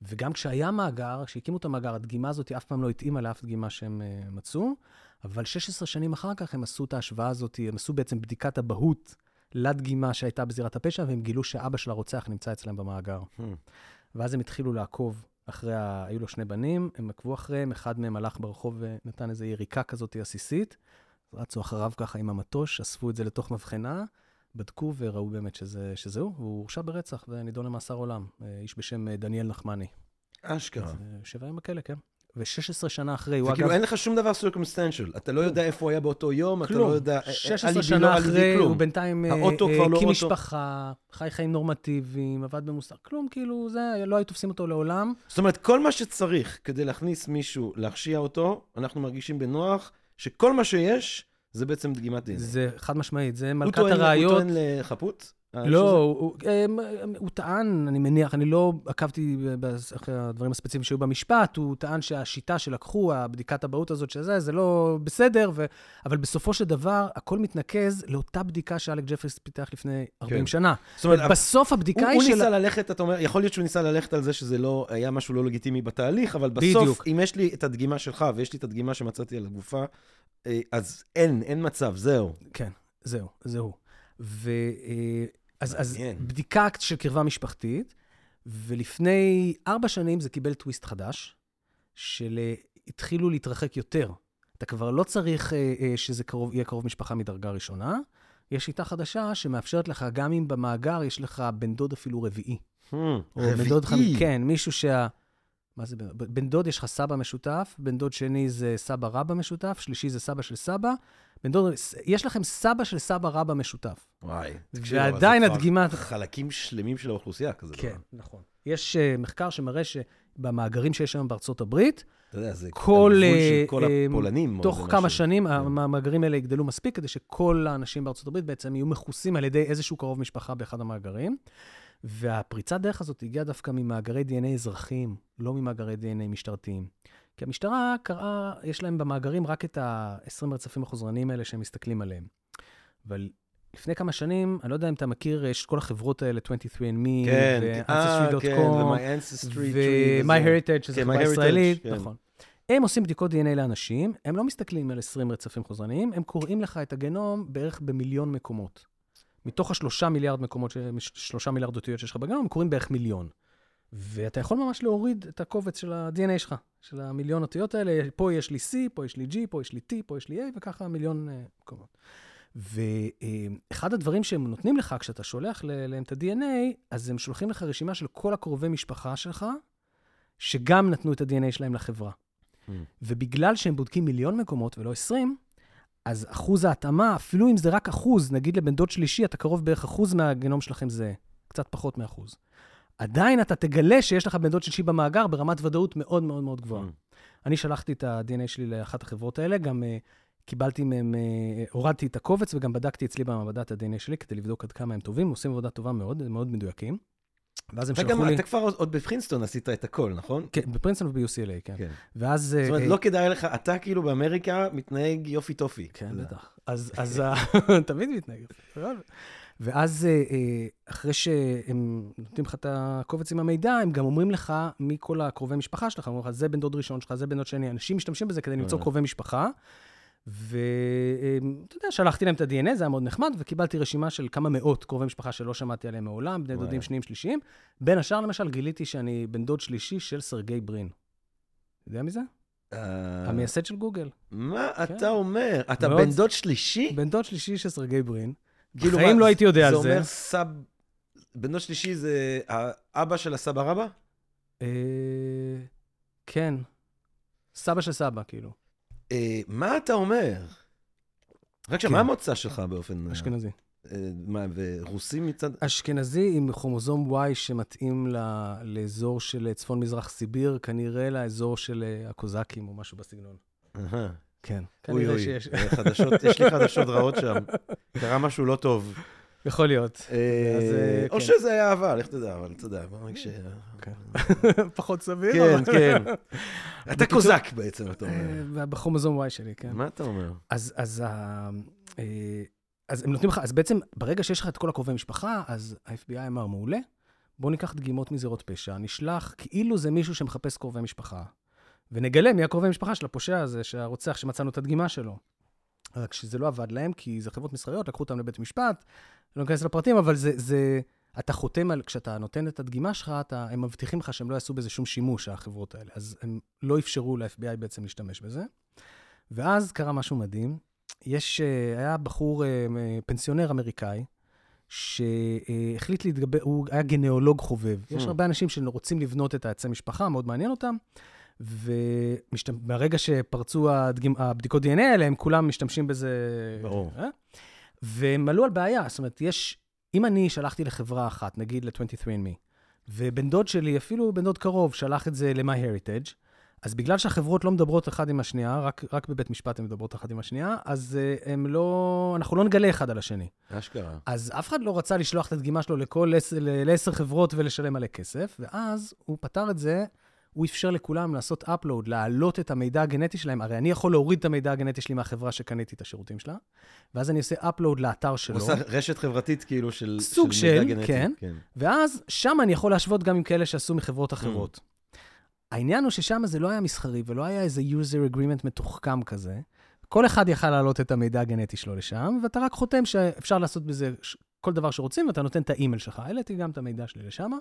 וגם כשהיה מאגר, כשהקימו את המאגר, הדגימה הזאת אף פעם לא התאימה לאף דגימה שהם uh, מצאו, אבל 16 שנים אחר כך הם עשו את ההשוואה הזאת, הם עשו בעצם בדיקת אבהות לדגימה שהייתה בזירת הפשע, והם גילו שאבא של הרוצח נמצא אצלם במאגר. Hmm. ואז הם התחילו לעקוב אחרי, ה... היו לו שני בנים, הם עקבו אחריהם, אחד מהם הלך ברחוב ונתן איזו יריקה כזאת עסיסית, רצו אחריו ככה עם המטוש, אספו את זה לתוך מבחנה, בדקו וראו באמת שזה, שזה הוא, והוא הורשע ברצח ונידון למאסר עולם. אה, איש בשם אה, דניאל נחמני. אשכרה. אה, שבע ימים בכלא, כן. ו-16 שנה אחרי, הוא וכאילו אגב... אין לך שום דבר סרקומסטנשל. אתה לא יודע איפה הוא היה באותו יום, אתה לא. יודע... אה, 16 אליבי שנה לא אחרי. הוא בינתיים לא הקים. משפחה, חי חיים נורמטיביים, עבד במוסר, כלום, כאילו, זה, לא היו תופסים אותו לעולם. זאת אומרת, כל מה שצריך כדי להכניס מישהו, להרשיע אותו, אנחנו מרגישים בנוח שכל מה שיש זה בעצם דגימת דנ"א. זה חד משמעית, זה מלכת הראיות. הוא טוען לחפות? האיש לא, הזה? הוא, הוא, הוא טען, אני מניח, אני לא עקבתי אחרי הדברים הספציפיים שהיו במשפט, הוא טען שהשיטה שלקחו, הבדיקת אבהות הזאת שזה, זה לא בסדר, ו... אבל בסופו של דבר, הכל מתנקז לאותה בדיקה שאלק ג'פריס פיתח לפני 40 כן. שנה. זאת אומרת, בסוף הבדיקה הוא, היא הוא של... ניסה ללכת, אתה אומר, יכול להיות שהוא ניסה ללכת על זה שזה לא, היה משהו לא לגיטימי בתהליך, אבל בסוף. אם יש לי את הדגימה שלך ויש לי את הדגימה שמצאתי על הגופה, אה, אז אין, אין מצב, זהו. כן, זהו, זהו. אז, אז. בדיקה של קרבה משפחתית, ולפני ארבע שנים זה קיבל טוויסט חדש, של אה, התחילו להתרחק יותר. אתה כבר לא צריך אה, אה, שזה קרוב, יהיה קרוב משפחה מדרגה ראשונה. יש שיטה חדשה שמאפשרת לך, גם אם במאגר יש לך בן דוד אפילו רביעי. Hmm, או בן דוד חמישי. רביעי. כן, מישהו שה... מה זה? בן דוד יש לך סבא משותף, בן דוד שני זה סבא רבא משותף, שלישי זה סבא של סבא. יש לכם סבא של סבא רבא משותף. וואי, תקשיב, ועדיין הדגימה... חלקים שלמים של האוכלוסייה כזה. כן, דבר. נכון. יש uh, מחקר שמראה שבמאגרים שיש היום בארצות הברית, אתה יודע, זה כל, של כל אה, הפולנים. תוך כמה משהו. שנים כן. המאגרים האלה יגדלו מספיק כדי שכל האנשים בארצות הברית בעצם יהיו מכוסים על ידי איזשהו קרוב משפחה באחד המאגרים. והפריצת דרך הזאת הגיעה דווקא ממאגרי DNA אזרחיים, לא ממאגרי DNA משטרתיים. כי המשטרה קראה, יש להם במאגרים רק את ה-20 רצפים החוזרניים האלה שהם מסתכלים עליהם. אבל לפני כמה שנים, אני לא יודע אם אתה מכיר, יש את כל החברות האלה, 23andMe, כן, אה, כן, ו-Ancestry.com, Tree. וזה. ו-MyHeritage, שזו כן, חברה ישראלית, כן. נכון. הם עושים בדיקות DNA לאנשים, הם לא מסתכלים על 20 רצפים חוזרניים, הם קוראים לך את הגנום בערך במיליון מקומות. מתוך השלושה מיליארד מקומות, שלושה מיליארד אותיות שיש לך בגנום, הם קוראים בערך מיליון. ואתה יכול ממש להוריד את הקובץ של ה-DNA שלך, של המיליון אותיות האלה. פה יש לי C, פה יש לי G, פה יש לי T, פה יש לי A, וככה מיליון אה, מקומות. ואחד הדברים שהם נותנים לך כשאתה שולח להם את ה-DNA, אז הם שולחים לך רשימה של כל הקרובי משפחה שלך, שגם נתנו את ה-DNA שלהם לחברה. Mm. ובגלל שהם בודקים מיליון מקומות ולא 20, אז אחוז ההתאמה, אפילו אם זה רק אחוז, נגיד לבן דוד שלישי, אתה קרוב בערך אחוז מהגנום שלכם זה קצת פחות מאחוז. עדיין אתה תגלה שיש לך בן דוד שלישי במאגר ברמת ודאות מאוד מאוד מאוד גבוהה. Mm. אני שלחתי את ה-DNA שלי לאחת החברות האלה, גם uh, קיבלתי מהם, uh, הורדתי את הקובץ וגם בדקתי אצלי במעבדה את ה-DNA שלי כדי לבדוק עד כמה הם טובים, עושים עבודה טובה מאוד, הם מאוד מדויקים. ואז הם שלחו לי... אתה כבר עוד- בפרינסטון עשית את הכל, נכון? כן, בפרינסטון וב-UCLA, כן. כן. ואז... זאת אומרת, אה, לא כדאי לך, אתה כאילו באמריקה מתנהג יופי טופי. כן. בטח. אז, אז [LAUGHS] תמיד מתנהג. ואז אה, אה, אחרי שהם נותנים לך את הקובץ עם המידע, הם גם אומרים לך מי כל הקרובי משפחה שלך, אומרים לך, זה בן דוד ראשון שלך, זה בן דוד שני. אנשים משתמשים בזה כדי למצוא אה. קרובי משפחה. ואתה יודע, שלחתי להם את ה-DNA, זה היה מאוד נחמד, וקיבלתי רשימה של כמה מאות קרובי משפחה שלא שמעתי עליהם מעולם, בני דודים. שניים שלישיים. בין השאר, למשל, גיליתי שאני בן דוד שלישי של סרגי ברין. יודע מי זה? המייסד של גוגל. מה כן. אתה אומר? אתה בן דוד שלישי? בן דוד שלישי של סרגי ברין. כאילו, בחיים מה, לא הייתי יודע על זה זה. אומר סב... דוד שלישי זה האבא של הסבא רבא? אה, כן. סבא של סבא, כאילו. אה, מה אתה אומר? רק שם, כן. המוצא שלך באופן... אשכנזי. אה, מה, ורוסים מצד... אשכנזי עם כרומוזום Y שמתאים ל- לאזור של צפון-מזרח סיביר, כנראה לאזור של אה, הקוזקים או משהו בסגנון. אהה. כן. אוי אוי, שיש. אה, חדשות, יש לי חדשות רעות שם. קרה משהו לא טוב. יכול להיות. אה, אה, או כן. שזה היה אהבה, לך תדע, אבל אתה יודע, בוא נקש... [LAUGHS] פחות סביר, כן. כן. [LAUGHS] אתה קוזק בעצם, אתה אומר. בכרומוזום Y שלי, כן. מה אתה אומר? אז, אז, הם נותנים לך, אז בעצם ברגע שיש לך את כל הקרובי משפחה, אז ה-FBI אמר, מעולה, בואו ניקח דגימות מזירות פשע, נשלח כאילו זה מישהו שמחפש קרובי משפחה, ונגלה מי הקרובי משפחה של הפושע הזה, שהרוצח שמצאנו את הדגימה שלו. רק שזה לא עבד להם, כי זה חברות מסחריות, לקחו אותם לבית משפט, לא ניכנס לפרטים, אבל זה, זה, אתה חותם על, כשאתה נותן את הדגימה שלך, אתה, הם מבטיחים לך שהם לא יעשו בזה שום שימוש, החברות האלה. אז הם לא אפשרו ל-FBI בעצם להשתמש בזה. ואז קרה משהו מדהים. יש, אה, היה בחור אה, פנסיונר אמריקאי, שהחליט להתגבר, הוא היה גנאולוג חובב. יש Hmm. הרבה אנשים שרוצים לבנות את העצי משפחה, מאוד מעניין אותם. ומהרגע שפרצו הדגימ... הבדיקות DNA האלה, הם כולם משתמשים בזה. ברור. אה? והם עלו על בעיה, זאת אומרת, יש, אם אני שלחתי לחברה אחת, נגיד ל-23andMe, ובן דוד שלי, אפילו בן דוד קרוב, שלח את זה ל-MyHeritage, אז בגלל שהחברות לא מדברות אחד עם השנייה, רק, רק בבית משפט הן מדברות אחת עם השנייה, אז uh, הם לא, אנחנו לא נגלה אחד על השני. אשכרה. אז אף אחד לא רצה לשלוח את הדגימה שלו לכל לעשר חברות ולשלם מלא כסף, ואז הוא פתר את זה, הוא אפשר לכולם לעשות upload, להעלות את המידע הגנטי שלהם. הרי אני יכול להוריד את המידע הגנטי שלי מהחברה שקניתי את השירותים שלה, ואז אני עושה upload לאתר שלו, הוא עושה רשת חברתית כאילו של סוג של של, מידע גנטי. כן. ואז שם אני יכול להשוות גם עם כאלה שעשו מחברות אחרות. העניין הוא ששם זה לא היה מסחרי ולא היה איזה user agreement מתוחכם כזה. כל אחד יכל להעלות את המידע הגנטי שלו לשם, ואתה רק חותם שאפשר לעשות בזה כל דבר שרוצים, ואתה נותן את האימייל שלך. העליתי גם את המידע שלי לשם,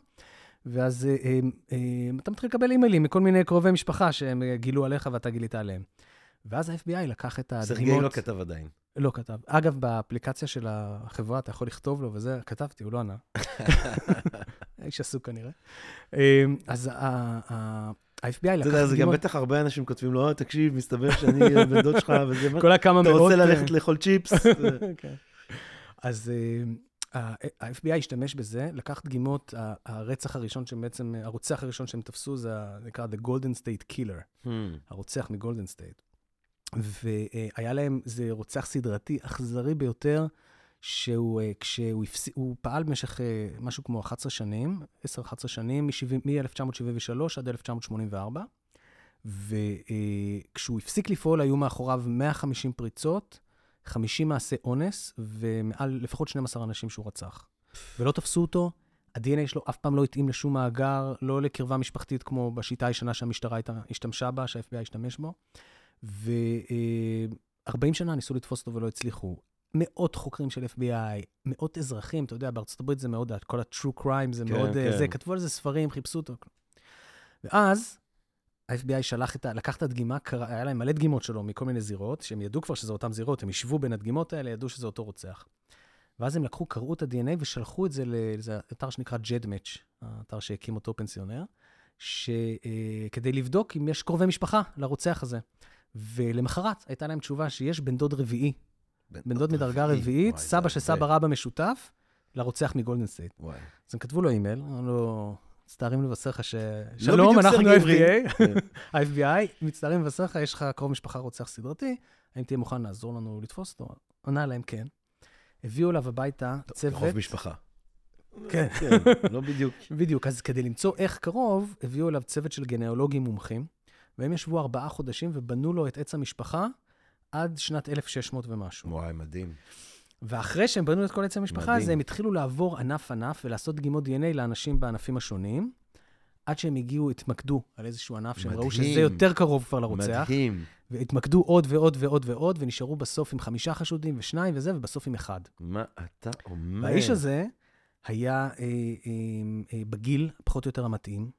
ואז אה, אה, אה, אתה מתחיל לקבל אימיילים מכל מיני קרובי משפחה שהם אה, גילו עליך ואתה גילית עליהם. ואז ה-FBI לקח את הדגימות... סרגי לא כתב עדיין. לא כתב. אגב, באפליקציה של החברה אתה יכול לכתוב לו וזה, כתבתי, הוא לא ענה. [LAUGHS] האיש עסוק כנראה. אמ, אז ה-FBI לקח אתה יודע, זה גם בטח הרבה אנשים כותבים לו, "אה, תקשיב, מסתבר שאני בן דוד שלך, וזה... כל הכמה אתה מאות... רוצה אה, ללכת לאכול צ'יפס? [LAUGHS] כן. אז ה-FBI השתמש בזה, לקח דגימות, הרצח הראשון שהם בעצם, הרוצח הראשון שהם תפסו זה נקרא The Golden State Killer. Hmm. הרוצח מגולדן סטייט. והיה להם, זה רוצח סדרתי אכזרי ביותר, שהוא, אה, כשהוא הפס... הוא פעל במשך אה, משהו כמו 11 שנים, 10-11 שנים, מ-1973 עד 1984, וכשהוא הפסיק לפעול היו מאחוריו 150 פריצות, 50 מעשי אונס, ומעל לפחות 12 אנשים שהוא רצח. ולא תפסו אותו, ה-DNA שלו אף פעם לא התאים לשום מאגר, לא לקרבה משפחתית כמו בשיטה הישנה שהמשטרה השתמשה בה, שה-FBI השתמש בו. ו-40 שנה ניסו לתפוס אותו ולא הצליחו. מאות חוקרים של FBI, מאות אזרחים, אתה יודע, בארצות הברית זה מאוד, כל ה-true crime זה כן, מאוד, אה, כן. זה, כתבו על זה ספרים, חיפשו אותו. ואז ה-FBI שלח את ה... לקח את הדגימה, קרא, היה להם מלא דגימות שלו מכל מיני זירות, שהם ידעו כבר שזה אותן זירות, הם ישבו בין הדגימות האלה, ידעו שזה אותו רוצח. ואז הם לקחו, קראו את ה-DNA ושלחו את זה לאיזה אתר שנקרא GEDmatch, האתר שהקים אותו פנסיונר, שכדי לבדוק אם יש קרובי משפחה לרוצח הזה. ולמחרת הייתה להם תשובה שיש בן דוד רביעי, בן דוד מדרגה רביעית, סבא של סבא רבא משותף, לרוצח מגולדן סטייט. אז הם כתבו לו אימייל, אמרו לו, מצטערים לבשר לך ש... לא שלום, אנחנו סרגי עברי." ה-FBI, [LAUGHS] כן. ה-FBI, מצטערים לבשר לך, יש לך קרוב משפחה רוצח סדרתי, האם תהיה מוכן לעזור לנו לתפוס אותו? ענה להם כן. הביאו אליו הביתה צוות, קרוב משפחה. כן. כן, לא בדיוק. [LAUGHS] בדיוק, אז כדי למצוא איך קרוב, הביאו אליו צוות של גנאולוגים מומחים, והם ישבו ארבעה חודשים ובנו לו את עץ המשפחה עד שנת 1600 ומשהו. וואי, מדהים. ואחרי שהם בנו את כל עץ המשפחה. הזה, הם התחילו לעבור ענף-ענף ולעשות דגימות DNA לאנשים בענפים השונים, עד שהם הגיעו, התמקדו על איזשהו ענף, שהם ראו מדהים. שזה יותר קרוב כבר לרוצח, מדהים. והתמקדו עוד ועוד ועוד ועוד, ונשארו בסוף עם חמישה חשודים ושניים וזה, ובסוף עם אחד. מה אתה אומר? והאיש הזה היה אה, אה, אה, בגיל פחות או יותר המתאים,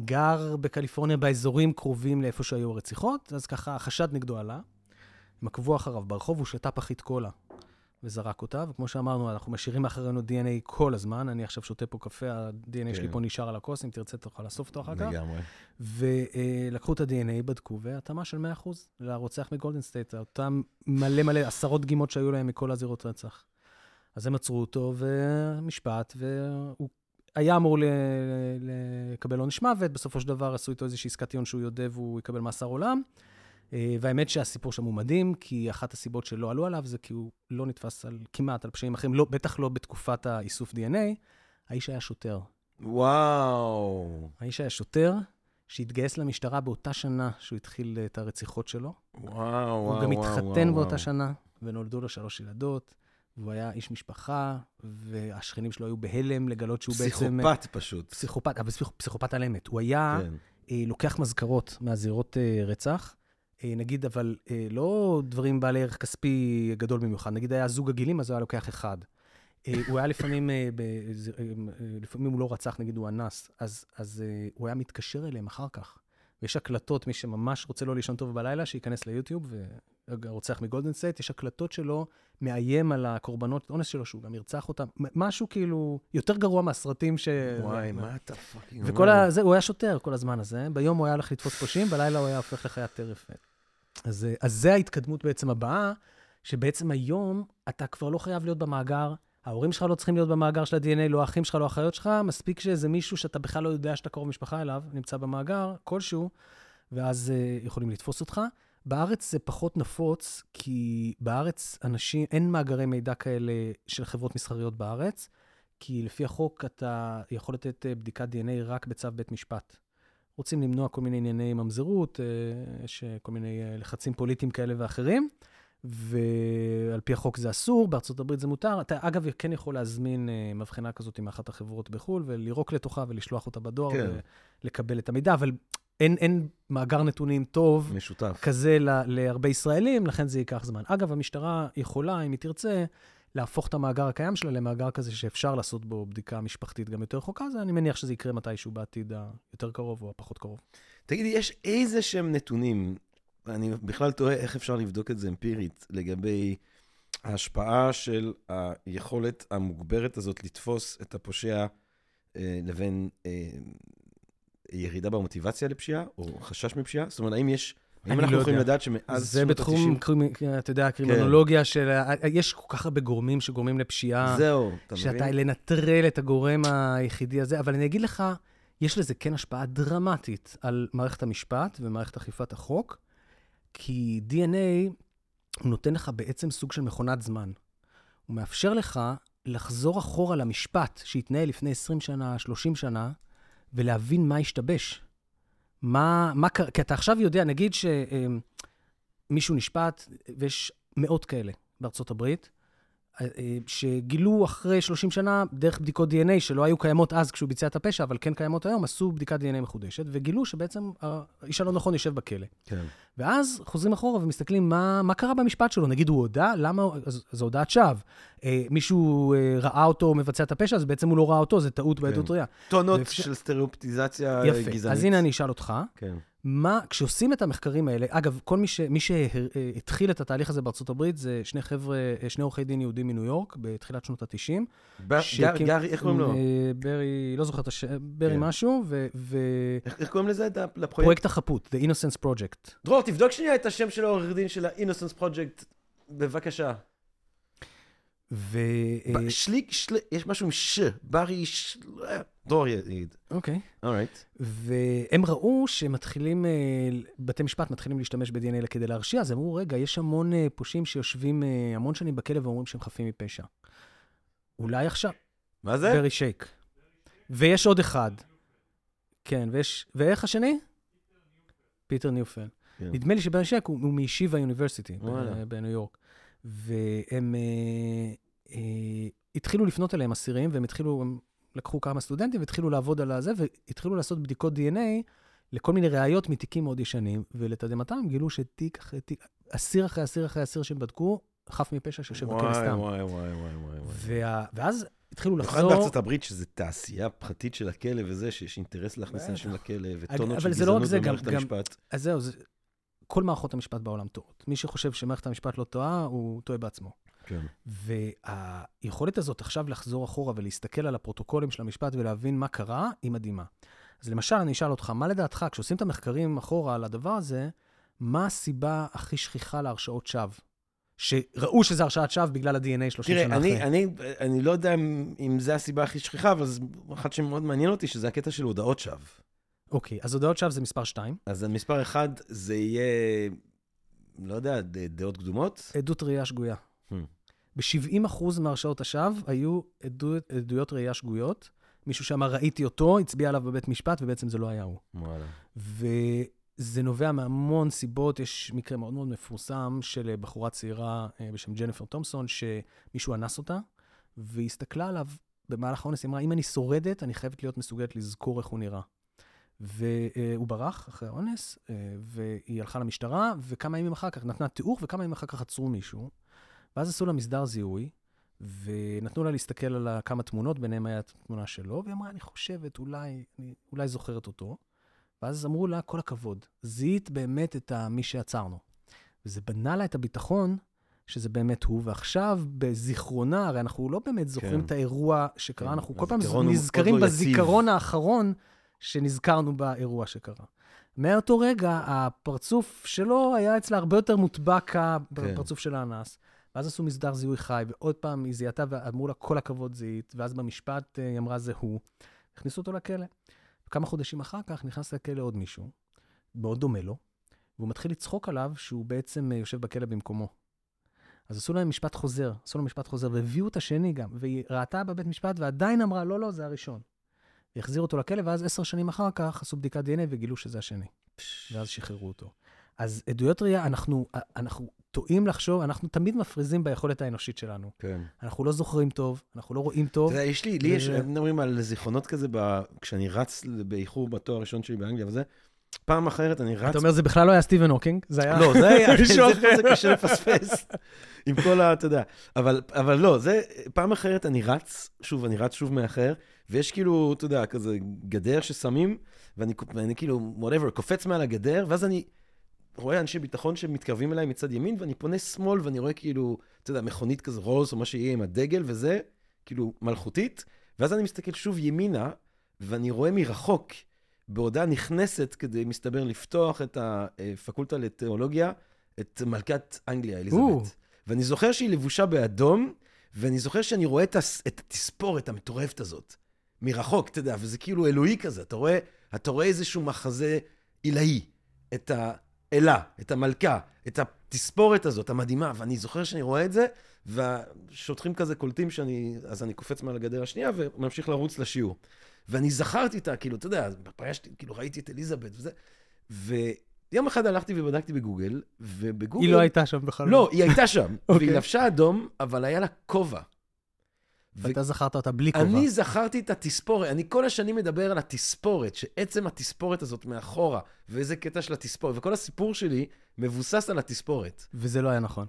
גר בקליפורניה באזורים קרובים לאיפה שהיו הרציחות, אז ככה החשד נגדו עלה. הם עקבו אחריו ברחוב, הוא שתה פחית קולה וזרק אותה, וכמו שאמרנו, אנחנו משאירים מאחורינו DNA כל הזמן, אני עכשיו שותה פה קפה, ה-DNA שלי כן. פה נשאר על הכוס, אם תרצה תוכל לאסוף אותו אחר כך. לגמרי. ולקחו את ה-DNA, בדקו, והתאמה של 100% לרוצח מגולדן סטייט, אותם מלא מלא, עשרות דגימות שהיו להם מכל הזירות רצח. אז הם עצרו אותו, ומשפט, והוא היה אמור ל- לקבל עונש מוות, בסופו של דבר עשו איתו איזושהי עסקת טיעון שהוא יודה והוא יקבל מאסר עולם. אה, והאמת שהסיפור שם הוא מדהים, כי אחת הסיבות שלא עלו עליו זה כי הוא לא נתפס על, כמעט על פשעים אחרים, לא, בטח לא בתקופת האיסוף DNA. האיש היה שוטר. וואו. האיש היה שוטר שהתגייס למשטרה באותה שנה שהוא התחיל אה, את הרציחות שלו. וואו, וואו, הוא גם וואו, התחתן וואו, באותה וואו. שנה, ונולדו לו שלוש ילדות, והוא היה איש משפחה, והשכנים שלו היו בהלם לגלות שהוא בעצם... פסיכופת פשוט. פסיכופת, אבל פסיכ- פסיכופת על אמת. הוא היה כן. אה, לוקח מזכרות מהזירות אה, רצח, נגיד, אבל אה, לא דברים בעלי ערך כספי גדול במיוחד. נגיד היה זוג עגילים, אז הוא היה לוקח אחד. אה, הוא היה לפעמים, אה, אה, אה, לפעמים הוא לא רצח, נגיד הוא אנס, אז, אז אה, הוא היה מתקשר אליהם אחר כך. ויש הקלטות, מי שממש רוצה לא לישון טוב בלילה, שייכנס ליוטיוב, והרוצח מגולדן סטייט, יש הקלטות שלו, מאיים על הקורבנות אונס שלו, שהוא גם ירצח אותם. משהו כאילו יותר גרוע מהסרטים ש... וואי, מה אתה fucking וכל ה... זה, הוא היה שוטר כל הזמן הזה. ביום הוא היה הולך לתפוס פושעים, בלילה הוא היה הופך לחיית טרף. אז, אה, אז זה ההתקדמות בעצם הבאה, שבעצם היום אתה כבר לא חייב להיות במאגר, ההורים שלך לא צריכים להיות במאגר של ה-DNA, לא האחים שלך, לא האחיות שלך, מספיק שאיזה מישהו שאתה בכלל לא יודע שאתה קרוב משפחה אליו, נמצא במאגר כלשהו, ואז uh, יכולים לתפוס אותך. בארץ זה פחות נפוץ, כי בארץ אנשים, אין מאגרי מידע כאלה של חברות מסחריות בארץ, כי לפי החוק אתה יכול לתת אה, בדיקת DNA רק בצו בית משפט. רוצים למנוע כל מיני ענייני ממזרות, אה, יש אה, כל מיני אה, לחצים פוליטיים כאלה ואחרים, ועל פי החוק זה אסור, בארצות הברית זה מותר. אתה, אגב, כן יכול להזמין מבחנה כזאת עם אחת החברות בחו"ל, ולירוק לתוכה ולשלוח אותה בדואר, כן. ולקבל את המידע, אבל אין, אין מאגר נתונים טוב משותף. כזה ל- להרבה ישראלים, לכן זה ייקח זמן. אגב, המשטרה יכולה, אם היא תרצה, להפוך את המאגר הקיים שלה למאגר כזה שאפשר לעשות בו בדיקה משפחתית גם יותר רחוקה, אז אני מניח שזה יקרה מתישהו בעתיד היותר קרוב או הפחות קרוב. תגידי, יש איזה שהם נתונים, אני בכלל תוהה איך אפשר לבדוק את זה אמפירית, לגבי ההשפעה של היכולת המוגברת הזאת לתפוס את הפושע אה, לבין אה, ירידה במוטיבציה לפשיעה, או חשש מפשיעה? זאת אומרת, האם יש... האם אנחנו לא יכולים. לדעת שמאז זה שנות בתחום, ה-90... קרימ- אתה יודע, הקרימינולוגיה של... יש כל כך הרבה גורמים שגורמים לפשיעה. זהו, אתה שאתה מבין? לנטרל את הגורם היחידי הזה, אבל אני אגיד לך, יש לזה כן השפעה דרמטית על מערכת המשפט ומערכת אכיפת החוק, כי DNA נותן לך בעצם סוג של מכונת זמן. הוא מאפשר לך לחזור אחורה למשפט שהתנהל לפני 20 שנה, 30 שנה, ולהבין מה השתבש. מה, מה קרה, כי אתה עכשיו יודע, נגיד שמישהו נשפט, ויש מאות כאלה בארצות הברית, אה, אה, שגילו אחרי 30 שנה, דרך בדיקות DNA שלא היו קיימות אז כשהוא ביצע את הפשע, אבל כן קיימות היום, עשו בדיקת DNA מחודשת, וגילו שבעצם האיש הלא נכון יושב בכלא. כן. ואז חוזרים אחורה ומסתכלים מה, מה קרה במשפט שלו. נגיד הוא הודה, למה? זו הודעת שווא. אה, מישהו אה, ראה אותו מבצע את הפשע, אז בעצם הוא לא ראה אותו, זה טעות בעדות ראייה. טונות ואפשר- של סטריאופטיזציה יפה. גזענית. אז הנה אני אשאל אותך, כן. מה, כשעושים את המחקרים האלה, אגב, כל מי, ש, מי שהתחיל את התהליך הזה בארצות הברית, זה שני חבר'ה, אה, שני עורכי דין יהודים מניו יורק, בתחילת שנות ה-90. ב- גר- גרי, איך קוראים לו? ברי, לא זוכר את השם, ברי כן. משהו, ופרויקט איך איך קוראים לזה? לפרויקט? החפות, The Innocence Project. דרור, תבדוק שנייה את השם של העורך דין של ה-Innocence Project, בבקשה. ו... אה, שליק, של- יש משהו עם ש, ברי, ש... דרור יגיד. אוקיי. אורייט. והם ראו שמתחילים, אה, בתי משפט מתחילים להשתמש ב-DNA כדי להרשיע, אז אמרו, רגע, יש המון אה, פושעים שיושבים אה, המון שנים בכלא ואומרים שהם חפים מפשע. אולי עכשיו, מה זה? ברי שייק. ויש עוד אחד. כן, ויש... ואיך השני? פיטר ניופל. כן. נדמה לי שברי שייק הוא, מישיבה יוניברסיטי. בניו יורק. והם אה, אה, התחילו לפנות אליהם אסירים, והם התחילו, הם לקחו כמה סטודנטים והתחילו לעבוד על הזה, והתחילו לעשות בדיקות DNA לכל מיני ראיות מתיקים מאוד ישנים, ולתדהמתם גילו שתיק אחרי תיק, אסיר אחרי אסיר אחרי אסיר שהם בדקו, חף מפשע שיושב בכלא סתם. וואי, וואי, וואי, וואי. וה, ואז התחילו במיוחד לחזור... בארצות הברית, שזה תעשייה פרטית של הכלא וזה, שיש אינטרס להכניס. אנשים לכלא, וטונות של לא גזענות במערכת המשפט. אז זהו, זה, כל מערכות המשפט בעולם טועות. מי שחושב שמערכת המשפט לא טועה, הוא טועה בעצמו. כן. והיכולת הזאת עכשיו לחזור אחורה ולהסתכל על הפרוטוקולים של המשפט ולהבין מה קרה, היא מדהימה. אז למשל, אני אשאל אותך, מה לדעתך, כשעושים את המחקרים אחורה על הדבר הזה, מה הסיבה הכי שכיחה להרשעות שווא? שראו שזה הרשעת שווא בגלל ה-DNA 30 תראה, שנה אני, אחרי. אני, אני לא יודע אם, זה הסיבה הכי שכיחה, אבל אחת שמאוד מעניין אותי, שזה הקטע של הודעות שווא. אוקיי, אז הודעות שווא זה מספר 2. אז המספר אחד, זה יהיה, לא יודע, דעות קדומות? עדות ראייה שגויה. Hmm. ב-70% מהרשעות השווא היו עדות, עדויות ראייה שגויות. מישהו שאמר, ראיתי אותו, הצביע עליו בבית משפט, ובעצם זה לא היה הוא. וואלה. וזה נובע מהמון סיבות. יש מקרה מאוד מאוד מפורסם של אה, בחורה צעירה אה, בשם ג'ניפר תומפסון, שמישהו אנס אותה, והיא הסתכלה עליו במהלך האונס, היא אמרה, אם אני שורדת, אני חייבת להיות מסוגלת לזכור איך הוא נראה. והוא ברח אחרי האונס, אה, והיא הלכה למשטרה, וכמה ימים אחר כך נתנה תיאור, וכמה ימים אחר כך עצרו מישהו. ואז עשו לה מסדר זיהוי, ונתנו לה להסתכל על כמה תמונות, ביניהם היה תמונה שלו, והיא אמרה, אני חושבת, אולי, אני אולי זוכרת אותו. ואז אמרו לה, כל הכבוד, זיהית באמת את מי שעצרנו. וזה בנה לה את הביטחון שזה באמת הוא, ועכשיו בזיכרונה, הרי אנחנו לא באמת זוכרים כן. את האירוע שקרה, כן, אנחנו כל פעם נזכרים לא יציב. בזיכרון האחרון שנזכרנו באירוע שקרה. מאותו רגע, הפרצוף שלו היה אצלה הרבה יותר מוטבק כן. בפרצוף של האנס. ואז עשו מסדר זיהוי חי, ועוד פעם היא זיהתה ואמרו לה, כל הכבוד זיהית, ואז במשפט אה, היא אמרה, זה הוא. הכניסו אותו לכלא. כמה חודשים אחר כך נכנס לכלא עוד מישהו, מאוד דומה לו, והוא מתחיל לצחוק עליו שהוא בעצם אה, יושב בכלא במקומו. אז עשו להם משפט חוזר, עשו להם משפט חוזר, והביאו את השני גם, והיא ראתה בבית משפט ועדיין אמרה, לא, לא, זה הראשון. והחזירו אותו לכלא, ואז עשר שנים אחר כך עשו בדיקת דנ"א וגילו שזה השני. ואז שחררו אותו. אז עדויות ראייה, אנחנו, אנחנו טועים לחשוב, אנחנו תמיד מפריזים ביכולת האנושית שלנו. כן. אנחנו לא זוכרים טוב, אנחנו לא רואים טוב. אתה יודע, יש לי, לי יש, מדברים על זיכרונות כזה, ב- כשאני רץ באיחור בתואר הראשון שלי באנגליה וזה, פעם אחרת אני רץ... אתה אומר, זה בכלל לא היה סטיבן הוקינג, זה היה... לא, זה היה, [LAUGHS] מישהו זה אחר. זה קשה לפספס, עם כל ה... אתה יודע. אבל, אבל לא, זה, פעם אחרת אני רץ, שוב, אני רץ שוב מאחר, ויש כאילו, אתה יודע, כזה גדר ששמים, ואני, ואני כאילו, whatever, קופץ מעל הגדר, ואז אני רואה אנשי ביטחון שמתקרבים אליי מצד ימין, ואני פונה שמאל, ואני רואה כאילו, אתה יודע, מכונית כזה רולס, או מה שיהיה עם הדגל וזה, כאילו, מלכותית, ואז אני מסתכל שוב ימינה, ואני רואה מרחוק, בעודה נכנסת כדי, מסתבר, לפתוח את הפקולטה לתיאולוגיה, את מלכת אנגליה. אליזבת. ואני זוכר שהיא לבושה באדום, ואני זוכר שאני רואה. את התספורת המטורפת הזאת, מרחוק, אתה יודע, וזה כאילו אלוהי כזה, אתה רואה, אתה רואה איזשהו מחזה עילאי. את, ה... אלה, את המלכה, את התספורת הזאת, המדהימה, ואני זוכר שאני רואה את זה, והשוטרים כזה קולטים שאני, אז אני קופץ מעל הגדר השנייה וממשיך לרוץ לשיעור. ואני זכרתי אותה, כאילו, אתה יודע, פגשתי, כאילו, ראיתי את אליזבת וזה, ויום אחד הלכתי ובדקתי בגוגל, ובגוגל... היא לא הייתה שם בכלל. לא, היא הייתה שם, [LAUGHS] אוקיי. והיא לבשה אדום, אבל היה לה כובע. ואתה זכרת אותה בלי כובע. אני זכרתי את התספורת, אני כל השנים מדבר על התספורת, שעצם התספורת הזאת מאחורה, ואיזה קטע של התספורת, וכל הסיפור שלי מבוסס על התספורת. וזה לא היה נכון.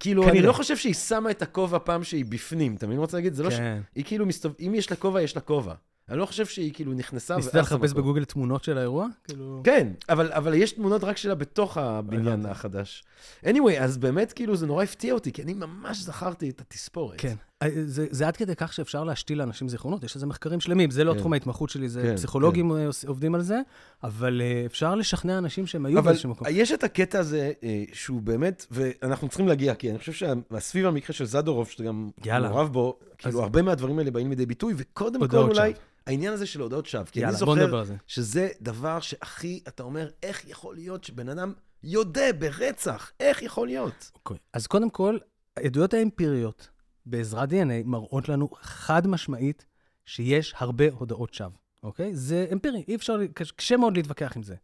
כאילו, כנראה. אני לא חושב שהיא שמה את הכובע פעם שהיא בפנים, אתה מבין מה רוצה להגיד? זה לא ש... כן. היא כאילו מסתובב... אם יש לה כובע, יש לה כובע. אני לא חושב שהיא כאילו נכנסה ניסית ואז שמה לחפש כובע. בגוגל תמונות של האירוע? כאילו... כן, אבל, אבל יש תמונות רק שלה בתוך הבניין. החדש. anyway, אז באמת, כאילו, זה נורא הפתיע אותי, כי אני ממש זכרתי את התספורת. כן. אה, זה, זה עד כדי כך שאפשר להשתיל לאנשים זיכרונות, יש לזה מחקרים שלמים. זה לא כן. תחום ההתמחות שלי, זה כן, פסיכולוגים אה, עוש- עובדים על זה, אבל אה, אפשר לשכנע אנשים שהם היו אבל באיזשהו מקום. יש את הקטע הזה, שהוא באמת, ואנחנו צריכים להגיע, כי אני חושב שסביב המקרה של זדורוב, שאתה גם. מעורב בו, כאילו, אז- הרבה מהדברים האלה באים לידי ביטוי, וקודם כל אולי, שווא. העניין הזה של הודעות שווא. כי אני יאללה, בוא זוכר. שזה דבר שהכי, אתה אומר, איך יכול להיות שבן אדם יודה ברצח? איך יכול להיות? אוקיי. אז קודם כל, העדויות האמפיריות בעזרת DNA מראות לנו חד משמעית שיש הרבה הודעות שווא, אוקיי? זה אמפירי, אי אפשר, קש- קשה מאוד להתווכח עם זה.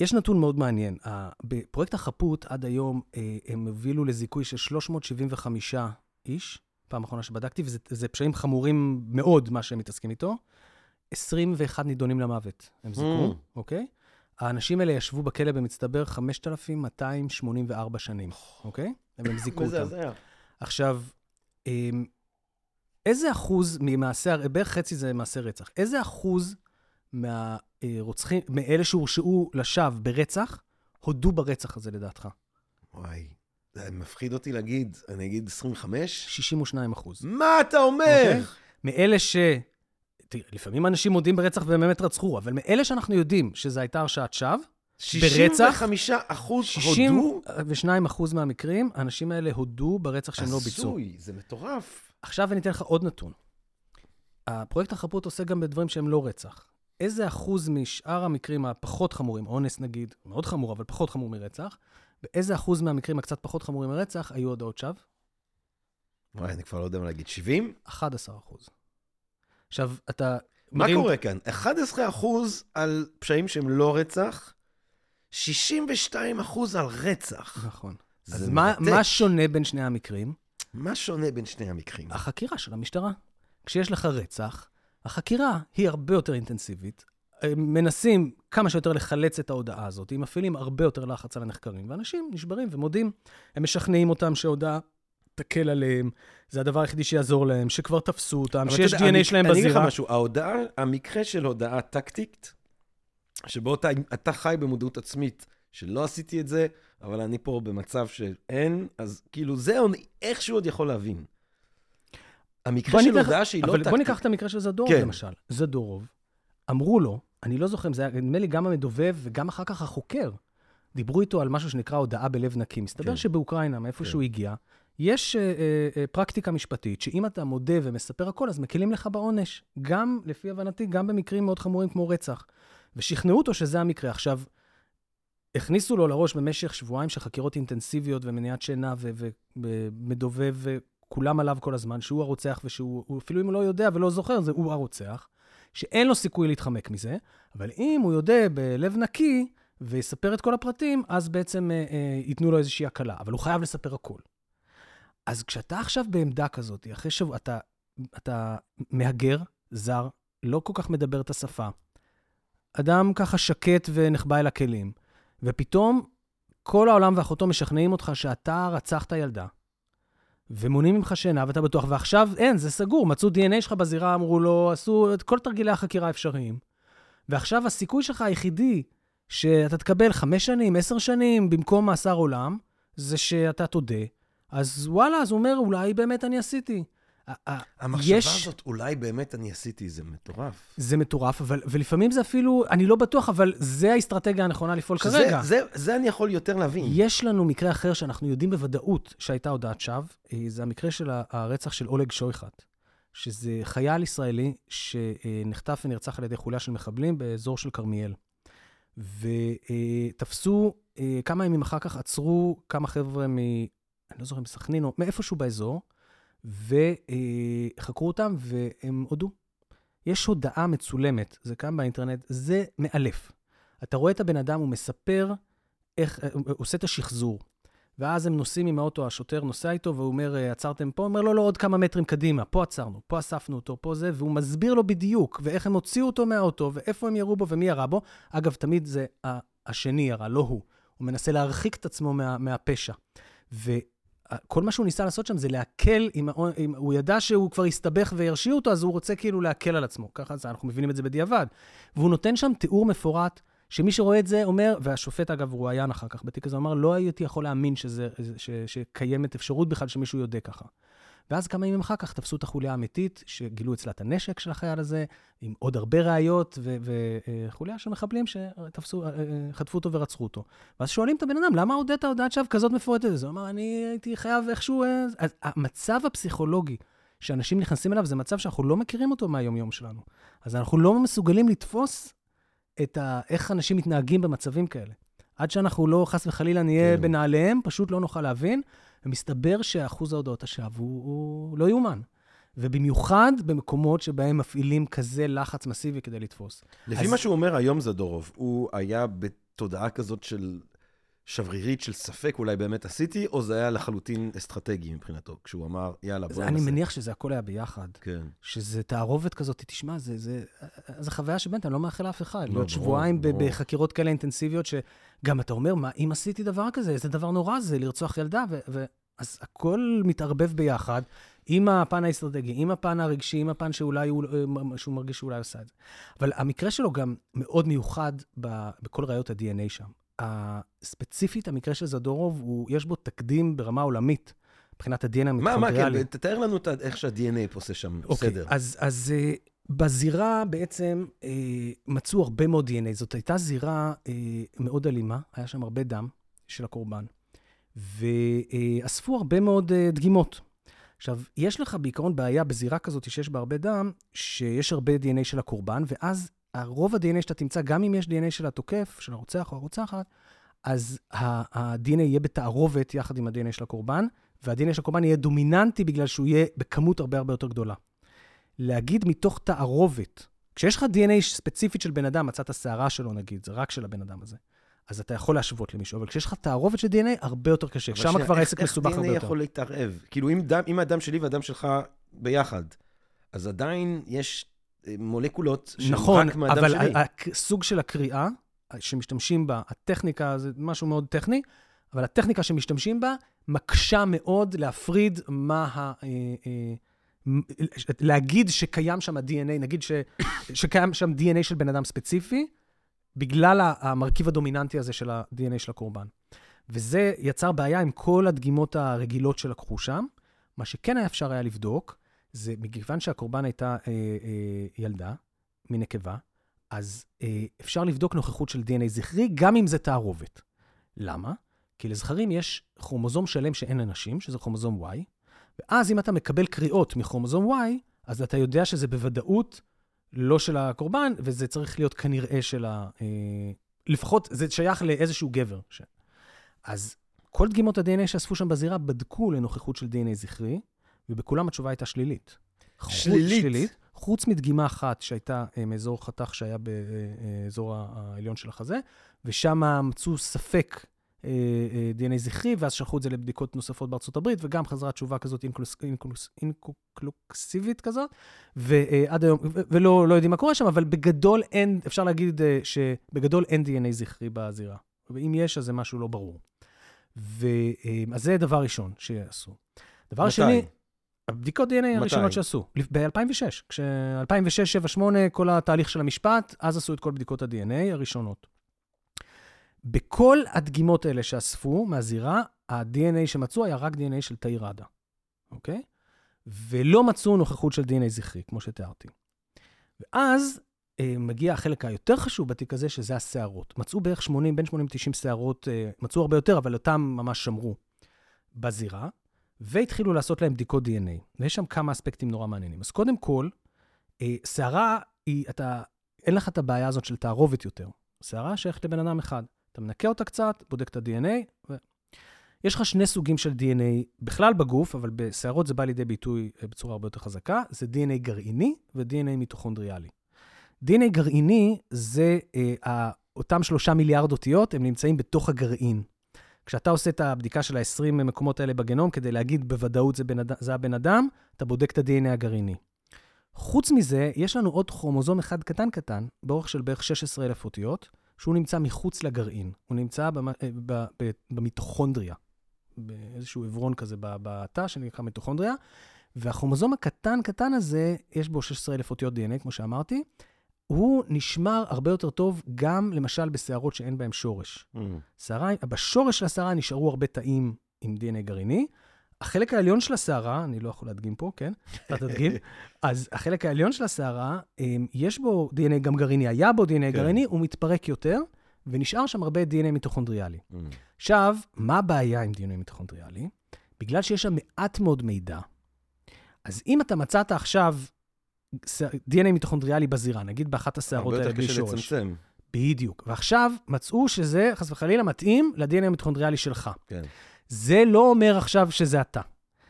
יש נתון מאוד מעניין. בפרויקט החפות עד היום אה, הם הובילו לזיכוי של 375 איש, פעם אחרונה שבדקתי, וזה זה פשעים חמורים מאוד, מה שהם מתעסקים איתו. 21 נידונים למוות, הם זיכו, Mm. אוקיי? האנשים האלה ישבו בכלא במצטבר 5,284 שנים, אוקיי? והם זיכו [LAUGHS] אותם. עכשיו, איזה אחוז ממעשי, בערך חצי זה מעשי רצח, איזה אחוז מהרוצחים, מאלה שהורשעו לשווא ברצח, הודו ברצח הזה לדעתך? וואי, זה מפחיד אותי להגיד, אני אגיד 25? 62 אחוז. מה אתה אומר? אוקיי. מאלה ש... תראה, לפעמים אנשים מודים ברצח והם באמת רצחו, אבל מאלה שאנחנו יודעים שזו הייתה הרשעת שווא, 65 אחוז הודו? 62 אחוז מהמקרים, האנשים האלה הודו ברצח שהם לא ביצעו. הזוי, זה מטורף. עכשיו אני אתן לך עוד נתון. הפרויקט החפות עושה גם בדברים שהם לא רצח. איזה אחוז משאר המקרים הפחות חמורים, אונס נגיד, מאוד חמור, אבל פחות חמור מרצח, ואיזה אחוז מהמקרים הקצת פחות חמורים מרצח היו הודעות שווא? וואי, אני כבר לא יודע מה להגיד. 70? 11 אחוז. עכשיו, אתה... מה מרים- קורה כאן? 11 אחוז על פשעים שהם לא רצח, 62 אחוז על רצח. נכון. אז מה, מרתק. מה שונה בין שני המקרים? מה שונה בין שני המקרים? החקירה של המשטרה. כשיש לך רצח, החקירה היא הרבה יותר אינטנסיבית. הם מנסים כמה שיותר לחלץ את ההודעה הזאת, הם מפעילים הרבה יותר לחץ על הנחקרים, ואנשים נשברים ומודים. הם משכנעים אותם שההודעה תקל עליהם, זה הדבר היחידי שיעזור להם, שכבר תפסו אותם, שיש יודע, DNA אני- שלהם אני אגיד לך בזירה. משהו, ההודעה, המקרה של הודעה טקטית, שבו אתה, אתה חי במודעות עצמית, שלא עשיתי את זה, אבל אני פה במצב שאין, אז כאילו זה עוד, איכשהו עוד יכול להבין. המקרה של הודעה שהיא לא אבל טקטית. בוא ניקח את המקרה של זדורוב, כן. למשל. זדורוב, אמרו לו, אני לא זוכר אם זה היה, נדמה לי גם המדובב וגם אחר כך החוקר, דיברו איתו על משהו שנקרא הודעה בלב נקי. מסתבר כן. שבאוקראינה, מאיפה כן. שהוא הגיע, יש אה, אה, פרקטיקה משפטית, שאם אתה מודה ומספר הכל, אז מקלים לך בעונש. גם, לפי הבנתי, גם במקרים מאוד חמורים כמו רצח. ושכנעו אותו שזה המקרה. עכשיו, הכניסו לו לראש במשך שבועיים של חקירות אינטנסיביות ומניעת שינה ומדובב, וכולם עליו כל הזמן, שהוא הרוצח ושהוא, הוא אפילו אם הוא לא יודע ולא זוכר, זה הוא הרוצח, שאין לו סיכוי להתחמק מזה, אבל אם הוא יודע בלב נקי ויספר את כל הפרטים, אז בעצם אה, אה, ייתנו לו איזושהי הקלה, אבל הוא חייב לספר הכל. אז כשאתה עכשיו בעמדה כזאת, אחרי שבוע, אתה, אתה מהגר, זר, לא כל כך מדבר את השפה, אדם ככה שקט ונחבא אל הכלים, ופתאום כל העולם ואחותו משכנעים אותך שאתה רצחת ילדה, ומונעים ממך שינה ואתה בטוח, ועכשיו אין, זה סגור, מצאו DNA שלך בזירה, אמרו לו, עשו את כל תרגילי החקירה האפשריים, ועכשיו הסיכוי שלך היחידי שאתה תקבל חמש שנים, עשר שנים, במקום מאסר עולם, זה שאתה תודה. אז וואלה, אז הוא אומר, אולי באמת אני עשיתי. המחשבה יש- הזאת, אולי באמת אני עשיתי, זה מטורף. זה מטורף, אבל, ולפעמים זה אפילו, אני לא בטוח, אבל זה האסטרטגיה הנכונה לפעול שזה- כרגע. זה, זה אני יכול יותר להבין. יש לנו מקרה אחר שאנחנו יודעים בוודאות שהייתה הודעת שווא, אה, זה המקרה של הרצח של אולג שויחת, שזה חייל ישראלי שנחטף ונרצח על ידי חוליה של מחבלים באזור של כרמיאל. ותפסו, אה, כמה ימים אחר כך עצרו כמה חבר'ה מ... אני לא זוכר, מסכנין או מאיפשהו באזור, וחקרו אותם, והם הודו. יש הודעה מצולמת, זה קיים באינטרנט, זה מאלף. אתה רואה את הבן אדם, הוא מספר איך, הוא עושה את השחזור. ואז הם נוסעים עם האוטו, השוטר נוסע איתו, והוא אומר, "אה, עצרתם פה? הוא אומר, לא, לא, עוד כמה מטרים קדימה, פה עצרנו, פה אספנו אותו, פה זה, והוא מסביר לו בדיוק, ואיך הם הוציאו אותו מהאוטו, ואיפה הם ירו בו ומי ירה בו. אגב, תמיד זה השני ירה, לא הוא. הוא מנסה להרחיק את עצמו מה, מהפשע. וכל מה שהוא ניסה לעשות שם זה להקל, האו- עם, הוא ידע שהוא כבר הסתבך וירשיעו אותו, אז הוא רוצה כאילו להקל על עצמו. ככה זה, אנחנו מבינים את זה בדיעבד. והוא נותן שם תיאור מפורט, שמי שרואה את זה אומר, והשופט אגב רואיין אחר כך בתיק הזה, אמר, לא הייתי יכול להאמין שזה, ש, שקיימת אפשרות בכלל שמישהו יודע ככה. ואז כמה ימים אחר כך תפסו את החוליה האמיתית, שגילו אצלה את הנשק של החייל הזה, עם עוד הרבה ראיות, וחוליה של מחבלים שתפסו, אה, אה, אותו ורצחו אותו. ואז שואלים את הבן אדם, למה הודית הודעת שווא כזאת מפורטת? אז הוא אמר, אני הייתי חייב איכשהו... אה, אז המצב הפסיכולוגי שאנשים נכנסים אליו, זה מצב שאנחנו לא מכירים אותו מהיום-יום שלנו. אז אנחנו לא מסוגלים לתפוס את ה... איך אנשים מתנהגים במצבים כאלה. עד שאנחנו לא, חס וחלילה, נהיה כן. בנעליהם, פשוט לא נוכל להבין. ומסתבר שאחוז ההודעות השווא הוא, הוא לא יאומן. ובמיוחד במקומות שבהם מפעילים כזה לחץ מסיבי כדי לתפוס. לפי אז- מה שהוא אומר היום, זדורוב, הוא היה בתודעה כזאת של שברירית, של ספק, אולי באמת עשיתי, או זה היה לחלוטין אסטרטגי מבחינתו, כשהוא אמר, יאללה, בוא אז אני. מניח שזה הכל היה ביחד. כן. שזה תערובת כזאת, תשמע, זה, זה, זה חוויה שבאמת, אני לא מאחל לאף אחד. לא, להיות שבועיים ברור. בחקירות כאלה אינטנסיביות, שגם אתה אומר, מה, אם עשיתי דבר כזה, איזה דבר נורא זה לרצוח ילדה, ו... ו... אז הכל מתערבב ביחד, עם הפן האסטרטגי, עם הפן הרגשי, עם הפן שאולי הוא, אה, שהוא מרגיש שאולי עושה את זה. אבל המקרה שלו גם מאוד מיוחד ב, בכל ראיות ה-DNA שם. ספציפית, המקרה של זדורוב, הוא, יש בו תקדים ברמה עולמית, מבחינת ה-DNA מה, מה, המיטוכונדריאלי. כן, תתאר לנו את איך שה-DNA עושה שם אוקיי, סדר. אז, אז אה, בזירה בעצם אה, מצאו הרבה מאוד DNA. זאת הייתה זירה אה, מאוד אלימה, היה שם הרבה דם של הקורבן, ואספו הרבה מאוד אה, דגימות. עכשיו, יש לך בעיקרון בעיה בזירה כזאת שיש בה הרבה דם, שיש הרבה DNA של הקורבן, ואז רוב ה-DNA שאתה תמצא, גם אם יש DNA של התוקף, של הרוצח או הרוצחת, אז ה-DNA יהיה בתערובת יחד עם ה-DNA של הקורבן, וה-DNA של הקורבן יהיה דומיננטי בגלל שהוא יהיה בכמות הרבה הרבה יותר גדולה. להגיד מתוך תערובת, כשיש לך DNA ספציפית של בן אדם, מצאת שערה שלו נגיד, זה רק של הבן אדם הזה, אז אתה יכול להשוות למישהו, אבל כשיש לך תערובת של DNA, הרבה יותר קשה. שם שנייה, כבר העסק מסובך הרבה איך DNA יותר. יכול להתערב? כאילו, אם דם- אם הדם שלי והדם שלך ביחד, אז עדיין יש מולקולות שהן נכון, רק מהדם אבל שלי. ה- ה- סוג של הקריאה שמשתמשים בה, הטכניקה זה משהו מאוד טכני, אבל הטכניקה שמשתמשים בה מקשה מאוד להפריד מה ה... אה, אה, להגיד שקיים שם ה-DNA, נגיד ש, [COUGHS] שקיים שם DNA של בן אדם ספציפי, בגלל המרכיב הדומיננטי הזה של ה-DNA של הקורבן. וזה יצר בעיה עם כל הדגימות הרגילות שלקחו שם. מה שכן היה אפשר היה לבדוק, זה מכיוון שהקורבן הייתה אה, אה, ילדה, מנקבה, אז אה, אפשר לבדוק נוכחות של DNA זכרי, גם אם זה תערובת. למה? כי לזכרים יש כרומוזום שלם שאין לנשים, שזה כרומוזום Y, ואז אם אתה מקבל קריאות מכרומוזום Y, אז אתה יודע שזה בוודאות לא של הקורבן, וזה צריך להיות כנראה של ה... אה, לפחות זה שייך לאיזשהו גבר. ש... אז כל דגימות ה-DNA שאספו שם בזירה בדקו לנוכחות של DNA זכרי, ובכולם התשובה הייתה שלילית. שלילית? שלילית. חוץ מדגימה אחת שהייתה אה, מאזור חתך שהיה באזור העליון של החזה, ושם מצאו ספק אה, אה, DNA זכרי, ואז שלחו את זה לבדיקות נוספות בארצות הברית, וגם חזרה תשובה כזאת אינקלוקסיבית כזאת, ועד היום, ולא לא יודעים מה קורה שם, אבל בגדול אין, אפשר להגיד אה, שבגדול אין DNA זכרי בזירה. ואם יש, אז זה משהו לא ברור. ו, אה, אז זה דבר ראשון שעשו. דבר מתי? שני, הבדיקות DNA הראשונות? שעשו, ב-2006. כש-2006, 2007, 2008, כל התהליך של המשפט, אז עשו את כל בדיקות ה-DNA הראשונות. בכל הדגימות האלה שאספו מהזירה, ה-DNA שמצאו היה רק DNA של תאיר ראדה, אוקיי? ולא מצאו נוכחות של DNA זכרי, כמו שתיארתי. ואז אה, מגיע החלק היותר חשוב בתיק הזה, שזה השערות. מצאו בערך 80, בין 80 ל-90 שערות, אה, מצאו הרבה יותר, אבל אותם ממש שמרו בזירה, והתחילו לעשות להם בדיקות DNA. ויש שם כמה אספקטים נורא מעניינים. אז קודם כל, אה, שערה היא, אתה, אין לך את הבעיה הזאת של תערובת יותר. שערה שייכת לבן אדם אחד. אתה מנקה אותה קצת, בודק את ה-DNA, ו... יש לך שני סוגים של DNA בכלל בגוף, אבל בשערות זה בא לידי ביטוי אה, בצורה הרבה יותר חזקה, זה DNA גרעיני ו-DNA מיטוכונדריאלי. DNA גרעיני זה אה, אותם שלושה מיליארד אותיות, הם נמצאים בתוך הגרעין. כשאתה עושה את הבדיקה של ה-20 מקומות האלה בגנום, כדי להגיד בוודאות זה, בן, זה הבן אדם, אתה בודק את ה-DNA הגרעיני. חוץ מזה, יש לנו עוד כרומוזום אחד קטן קטן, באורך של בערך 16,000 אותיות, שהוא נמצא מחוץ לגרעין. הוא נמצא אה, במיטוכונדריה, באיזשהו עברון כזה בתא שנקרא מיטוכונדריה, והכרומוזום הקטן קטן הזה, יש בו 16,000 אותיות DNA, כמו שאמרתי, הוא נשמר הרבה יותר טוב גם, למשל, בשערות שאין בהן שורש. Mm. שערה, בשורש של השערה נשארו הרבה תאים עם DNA גרעיני. החלק העליון של השערה, אני לא יכול להדגים פה, כן? אתה תדגים. [LAUGHS] אז החלק העליון של השערה, אמ, יש בו DNA גם גרעיני, היה בו DNA כן. גרעיני, הוא מתפרק יותר, ונשאר שם הרבה DNA מיטוכונדריאלי. Mm. עכשיו, מה הבעיה עם DNA מיטוכונדריאלי? בגלל שיש שם מעט מאוד מידע, אז אם אתה מצאת עכשיו DNA מיטוכונדריאלי בזירה, נגיד באחת השערות האלה בלי שורש. הרבה יותר קשה לצמצם. בדיוק. ועכשיו מצאו שזה, חס וחלילה, מתאים ל-DNA המיטוכונדריאלי שלך. כן. זה לא אומר עכשיו שזה אתה.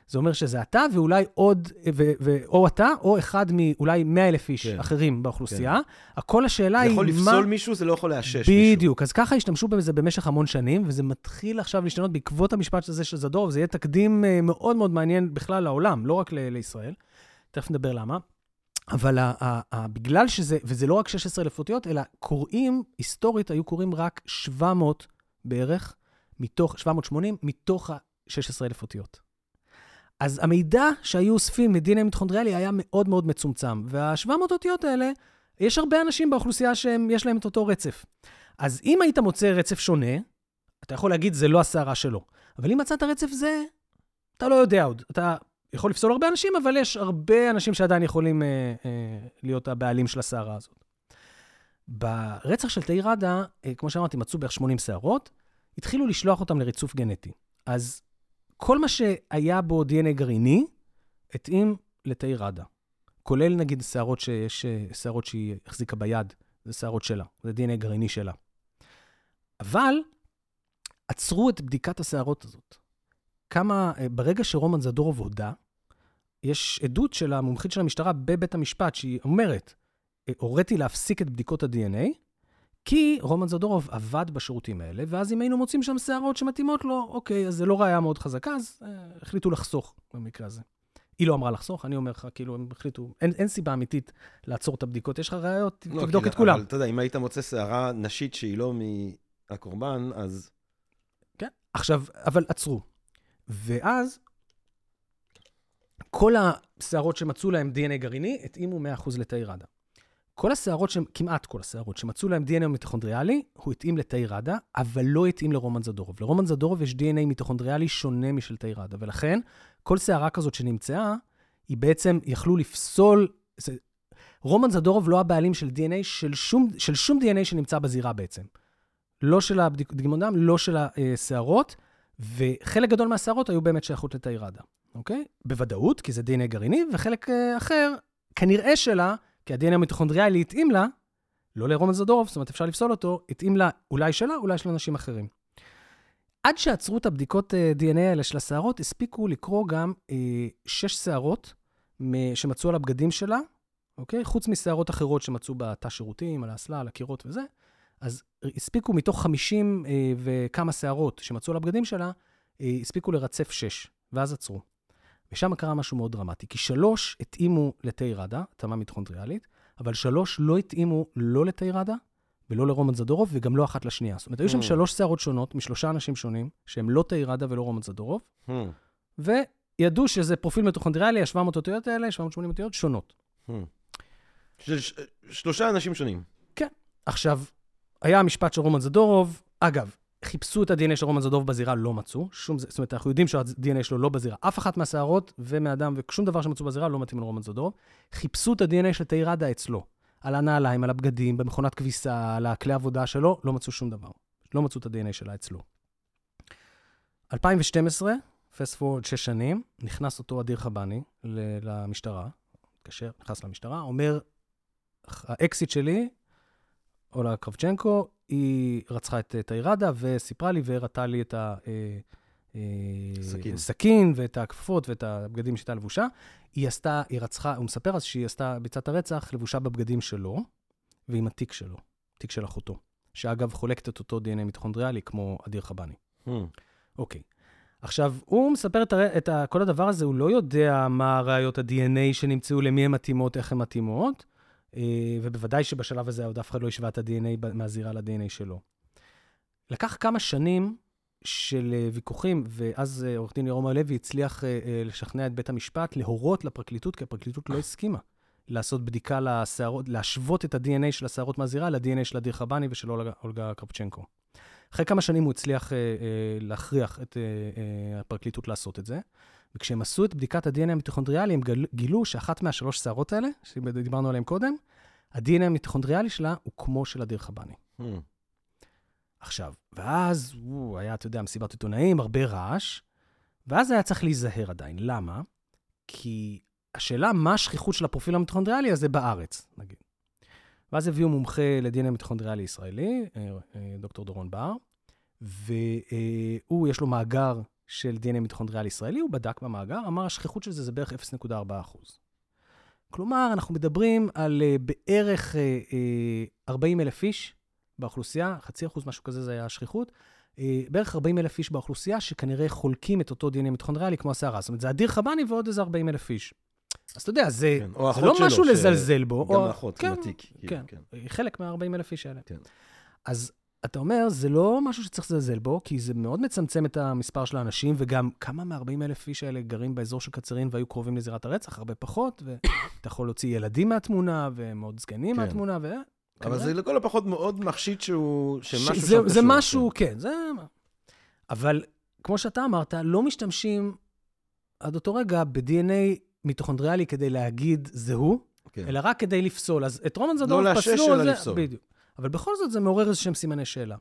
זה אומר שזה אתה, ואולי עוד, ו, ו, או אתה, או אחד מאולי 100 אלף איש כן. אחרים באוכלוסייה. כן. הכל השאלה היא מה... זה יכול לפסול מישהו, זה לא יכול לאשש בדיוק. מישהו. בדיוק, אז ככה השתמשו בזה במשך המון שנים, וזה מתחיל עכשיו להשתנות בעקבות המשפט הזה של זדורוב, זה יהיה תקדים אה, מאוד מאוד מעניין בכלל לעולם, לא רק ל- לישראל. תכף נדבר למה. אבל ה- ה- ה- בגלל שזה, וזה לא רק 16 אלף אותיות, אלא קוראים, היסטורית היו קוראים רק 700 בערך, מתוך, 780, מתוך ה-16 אלף אותיות. אז המידע שהיו אוספים מ-DNA מיטוכונדריאלי היה מאוד מאוד מצומצם, וה-700 אותיות האלה, יש הרבה אנשים באוכלוסייה שיש להם את אותו רצף. אז אם היית מוצא רצף שונה, אתה יכול להגיד, זה לא השערה שלו. אבל אם מצאת רצף זה, אתה לא יודע עוד. אתה יכול לפסול הרבה אנשים, אבל יש הרבה אנשים שעדיין יכולים אה, אה, להיות הבעלים של הסערה הזאת. ברצח של תאיר ראדה, אה, כמו שאמרתי, מצאו בערך 80 שערות, התחילו לשלוח אותם לריצוף גנטי. אז כל מה שהיה בו DNA גרעיני, התאים לתאיר ראדה. כולל נגיד שערות שיש, אה, שערות שהיא החזיקה ביד, זה שערות שלה, זה DNA גרעיני שלה. אבל עצרו את בדיקת השערות הזאת. כמה, אה, ברגע שרומן זדורוב הודה, יש עדות של המומחית של המשטרה בבית המשפט, שהיא אומרת, אה, הוריתי להפסיק את בדיקות ה-DNA, כי רומן זדורוב עבד בשירותים האלה, ואז אם היינו מוצאים שם שערות שמתאימות לו, אוקיי, אז זה לא ראייה מאוד חזקה, אז אה, החליטו לחסוך במקרה הזה. היא לא אמרה לחסוך, אני אומר לך, כאילו, הם החליטו, אין, אין סיבה אמיתית לעצור את הבדיקות, יש לך ראיות, לא, תבדוק כי, את כולם. אבל אתה יודע, אם היית מוצא שערה נשית שהיא לא מהקורבן, אז... כן, עכשיו, אבל עצרו. ואז כל השערות שמצאו להם DNA גרעיני התאימו 100% לתאי ראדה. כל השערות, ש... כמעט כל השערות שמצאו להם DNA מיטוכונדריאלי, הוא התאים לתאי ראדה, אבל לא התאים לרומן זדורוב. לרומן זדורוב יש DNA מיטוכונדריאלי שונה משל תאי ראדה, ולכן כל שערה כזאת שנמצאה, היא בעצם יכלו לפסול... זה... רומן זדורוב לא הבעלים של DNA, של שום, של שום DNA שנמצא בזירה בעצם. לא של הדגימות דם, לא של השערות, וחלק גדול מהשערות היו באמת שייכות לתאי ראדה. אוקיי? בוודאות, כי זה DNA גרעיני, וחלק uh, אחר, כנראה שלה, כי ה-DNA המיטוכונדריאלי התאים לה, לא לרומן זדורוב, זאת אומרת, אפשר לפסול אותו, התאים לה אולי שלה, אולי של אנשים אחרים. עד שעצרו את הבדיקות אה, DNA האלה של השערות, הספיקו לקרוא גם uh, שש שערות שמצאו על הבגדים שלה, אוקיי? חוץ משערות אחרות שמצאו בתא שירותים, על האסלה, על הקירות וזה. אז הספיקו מתוך 50 uh, וכמה שערות שמצאו על הבגדים שלה, uh, הספיקו לרצף שש, ואז עצרו. ושם קרה משהו מאוד דרמטי, כי שלוש התאימו לתה ראדה, התאמה מיטוכונדריאלית, אבל שלוש לא התאימו לא לתה ראדה ולא לרומן זדורוב, וגם לא אחת לשנייה. זאת אומרת, היו שם hmm. שלוש שערות שונות משלושה אנשים שונים, שהם לא תה ראדה ולא רומן זדורוב, hmm. וידעו שזה פרופיל מיטוכונדריאלי, ה-700 אותיות האלה, 780 אותיות שונות. Hmm. של שלושה אנשים שונים. כן. עכשיו, היה המשפט של רומן זדורוב, אגב, חיפשו את ה-DNA של רומן זדוב בזירה, לא מצאו. שום, זאת אומרת, אנחנו יודעים שה-DNA שלו לא בזירה. אף אחת מהשערות ומאדם ושום דבר שמצאו בזירה לא מתאים לרומן זדוב. חיפשו את ה-DNA של תאירדה אצלו. על הנעליים, על הבגדים, במכונת כביסה, על הכלי עבודה שלו, לא מצאו שום דבר. לא מצאו את ה-DNA שלה אצלו. 2012, פסט פורד שש שנים, נכנס אותו אדיר חבני למשטרה, מתקשר, נכנס למשטרה, אומר, האקסיט שלי, אולה קרבצ'נקו, היא רצחה את תאירדה וסיפרה לי והראתה לי את ה... אה, אה, סכין. סכין ואת הכפפות ואת הבגדים שהייתה לבושה. היא עשתה, היא רצחה, הוא מספר אז שהיא עשתה, ביצעה את הרצח לבושה בבגדים שלו ועם התיק שלו, תיק של אחותו, שאגב חולקת את אותו דנ"א מיטוכונדריאלי כמו אדיר חבני. Hmm. אוקיי. עכשיו, הוא מספר את, הר... את ה... כל הדבר הזה, הוא לא יודע מה ראיות ה-DNA שנמצאו, למי הן מתאימות, איך הן מתאימות, ובוודאי שבשלב הזה עוד אף אחד לא השווה את ה-DNA מהזירה ל-DNA שלו. לקח כמה שנים של אה, ויכוחים, ואז אה, עורך דין ירום הלוי הצליח אה, אה, לשכנע את בית המשפט להורות לפרקליטות, כי הפרקליטות לא הסכימה לעשות בדיקה לשערות, להשוות את ה-DNA של השערות מהזירה ל-DNA של אדיר חבני ושל אולגה, קרפצ'נקו. אחרי כמה שנים הוא הצליח אה, אה, להכריח את אה, אה, הפרקליטות לעשות את זה, וכשהם עשו את בדיקת ה-DNA המיטוכונדריאלי, הם גילו שאחת מהשלוש שערות האלה, שדיברנו עליהן קודם, ה-DNA המיטוכונדריאלי שלה הוא כמו של אדיר חבני. Hmm. עכשיו, ואז, הוא היה, אתה יודע, מסיבת עיתונאים, הרבה רעש, ואז היה צריך להיזהר עדיין. למה? כי השאלה מה השכיחות של הפרופיל המיטוכונדריאלי הזה בארץ, נגיד. ואז הביאו מומחה לדנ"א מיטוכונדריאלי ישראלי, אה, אה, דוקטור דורון בר, והוא, יש לו מאגר של דנ"א מיטוכונדריאלי ישראלי, הוא בדק במאגר, אמר השכיחות של זה זה בערך 0.4 כלומר, אנחנו מדברים על אה, בערך אה, אה, 40 אלף איש באוכלוסייה, חצי אחוז, משהו כזה, זה היה השכיחות. אה, בערך 40 אלף איש באוכלוסייה שכנראה חולקים את אותו דנ"א מיטוכונדריאלי כמו הסערה. זאת אומרת, זה אדיר חבני ועוד איזה 40 אלף איש. אז אתה יודע, זה, כן, זה לא משהו ש- לזלזל בו. גם או- האחות, כן, עם התיק. כאילו, כן, כן. חלק מה-40 אלף איש האלה. כן. אז אתה אומר, זה לא משהו שצריך לזלזל בו, כי זה מאוד מצמצם את המספר של האנשים, וגם כמה מ-40 אלף איש האלה גרים באזור של קצרין והיו קרובים לזירת הרצח? הרבה פחות, ואתה [COUGHS] יכול להוציא ילדים מהתמונה, ומאוד זקנים כן. מהתמונה, ו... אבל זה לכל הפחות מאוד מחשיד שהוא... שמשהו ש- זה, זה משהו, כן, זה... אבל כמו שאתה אמרת, לא משתמשים עד אותו רגע ב-DNA מיטוכונדריאלי כדי להגיד זה הוא, כן. אלא רק כדי לפסול. אז את רומן זדורוב לא לאשש, פסלו על אלא זה, לפסול. בדיוק. אבל בכל זאת זה מעורר איזה שהם סימני שאלה.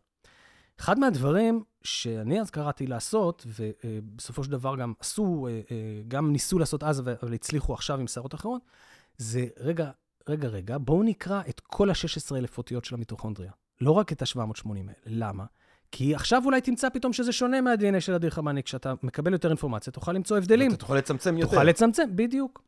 אחד מהדברים שאני אז קראתי לעשות, ובסופו של דבר גם עשו, אה, אה, גם ניסו לעשות אז, אבל הצליחו עכשיו עם שערות אחרות, זה רגע, רגע, רגע, בואו נקרא את כל ה-16,000 אותיות של המיטוכונדריה. לא רק את ה-780 האלה. למה? כי עכשיו אולי תמצא פתאום שזה שונה מה-DNA של אדיר חמאני. כשאתה מקבל יותר אינפורמציה, תוכל למצוא הבדלים. אתה תוכל לצמצם יותר. תוכל לצמצם, בדיוק.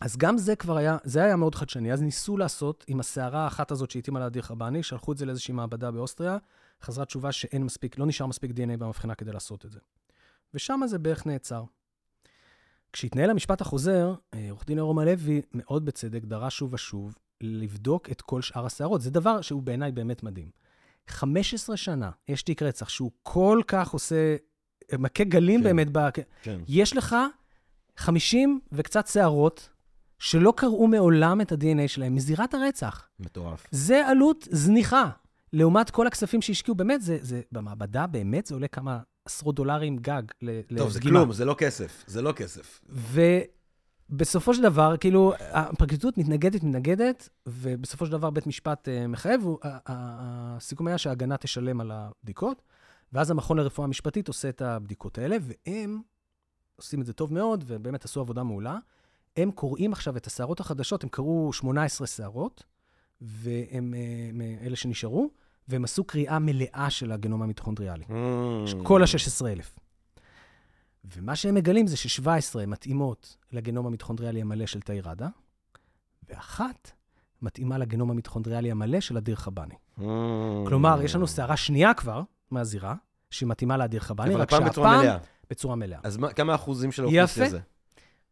אז גם זה כבר היה, זה היה מאוד חדשני. אז ניסו לעשות עם הסערה האחת הזאת שהתאימה לאדיר חבני, שלחו את זה לאיזושהי מעבדה באוסטריה, חזרה תשובה שאין מספיק, לא נשאר מספיק DNA במבחנה כדי לעשות את זה. ושם זה בערך נעצר. כשהתנהל המשפט החוזר, אה, עורך דין ירום הלוי, מאוד בצדק, דרש שוב ושוב לבדוק את כל שאר הסערות. זה דבר שהוא בעיניי באמת מדהים. 15 שנה יש תיק רצח שהוא כל כך עושה, מכה גלים כן. באמת, ב... כן. יש לך 50 וקצת שערות שלא קראו מעולם את ה-DNA שלהם מזירת הרצח. מטורף. זה עלות זניחה. לעומת כל הכספים שהשקיעו, באמת, זה, זה במעבדה, באמת, זה עולה כמה עשרות דולרים גג ל- טוב, זה. כלום, זה לא כסף. זה לא כסף. ובסופו של דבר, כאילו, הפרקליטות מתנגדת, מתנגדת, ובסופו של דבר בית משפט uh, מחייב, הסיכום היה שההגנה תשלם על הבדיקות, ואז המכון לרפואה משפטית עושה את הבדיקות האלה, והם עושים את זה טוב מאוד, ובאמת עשו עבודה מעולה. הם קוראים עכשיו את הסערות החדשות, הם קראו 18 סערות, והם אה, אלה שנשארו, והם עשו קריאה מלאה של הגנום המיטוכונדריאלי. Mm. כל ה-16,000. ומה שהם מגלים זה ש-17 מתאימות לגנום המיטוכונדריאלי המלא של תאירדה, ואחת מתאימה לגנום המיטוכונדריאלי המלא של אדיר חבני. Mm. כלומר, יש לנו שערה שנייה כבר מהזירה, שמתאימה לאדיר חבני, אבל רק הפעם בצורה שהפעם מלאה. בצורה מלאה. אז מה- כמה אחוזים של. האוכלוסייה זה?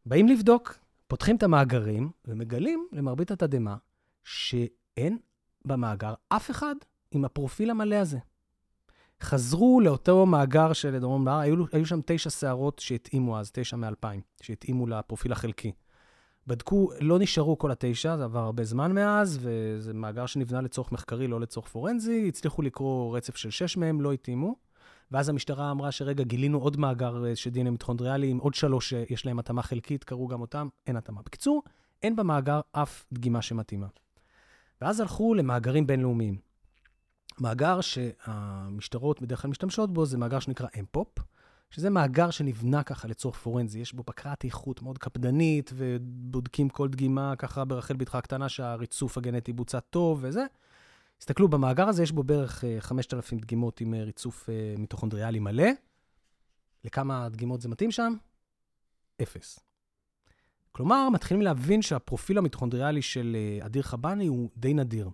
באים לבדוק, פותחים את המאגרים, ומגלים, למרבית התדהמה, שאין במאגר אף אחד עם הפרופיל המלא הזה. חזרו לאותו מאגר של דרום בהר, היו, היו שם תשע שערות שהתאימו אז, תשע מאלפיים, שהתאימו לפרופיל החלקי. בדקו, לא נשארו כל התשע, זה עבר הרבה זמן מאז, וזה מאגר שנבנה לצורך מחקרי, לא לצורך פורנזי. הצליחו לקרוא רצף של שש מהם, לא התאימו. ואז המשטרה אמרה שרגע, גילינו עוד מאגר אה, של דנ"א מיטוכונדריאלי, עם עוד שלוש שיש להם התאמה חלקית, קראו גם אותם, אין התאמה. בקיצור, אין במאגר אף דגימה שמתאימה. ואז הלכו למאגרים בינלאומיים. מאגר שהמשטרות בדרך כלל משתמשות בו זה מאגר שנקרא אמפופ, שזה מאגר שנבנה ככה לצורך פורנזי. יש בו בקרת איכות מאוד קפדנית, ובודקים כל דגימה ככה ברחל בתך הקטנה שהריצוף הגנטי בוצע טוב וזה. תסתכלו, במאגר הזה יש בו בערך אה, 5,000 דגימות עם אה, ריצוף אה, מיטוכונדריאלי מלא. לכמה דגימות זה מתאים שם? אפס. כלומר, מתחילים להבין שהפרופיל המיטוכונדריאלי של אה, אדיר חבני הוא די נדיר.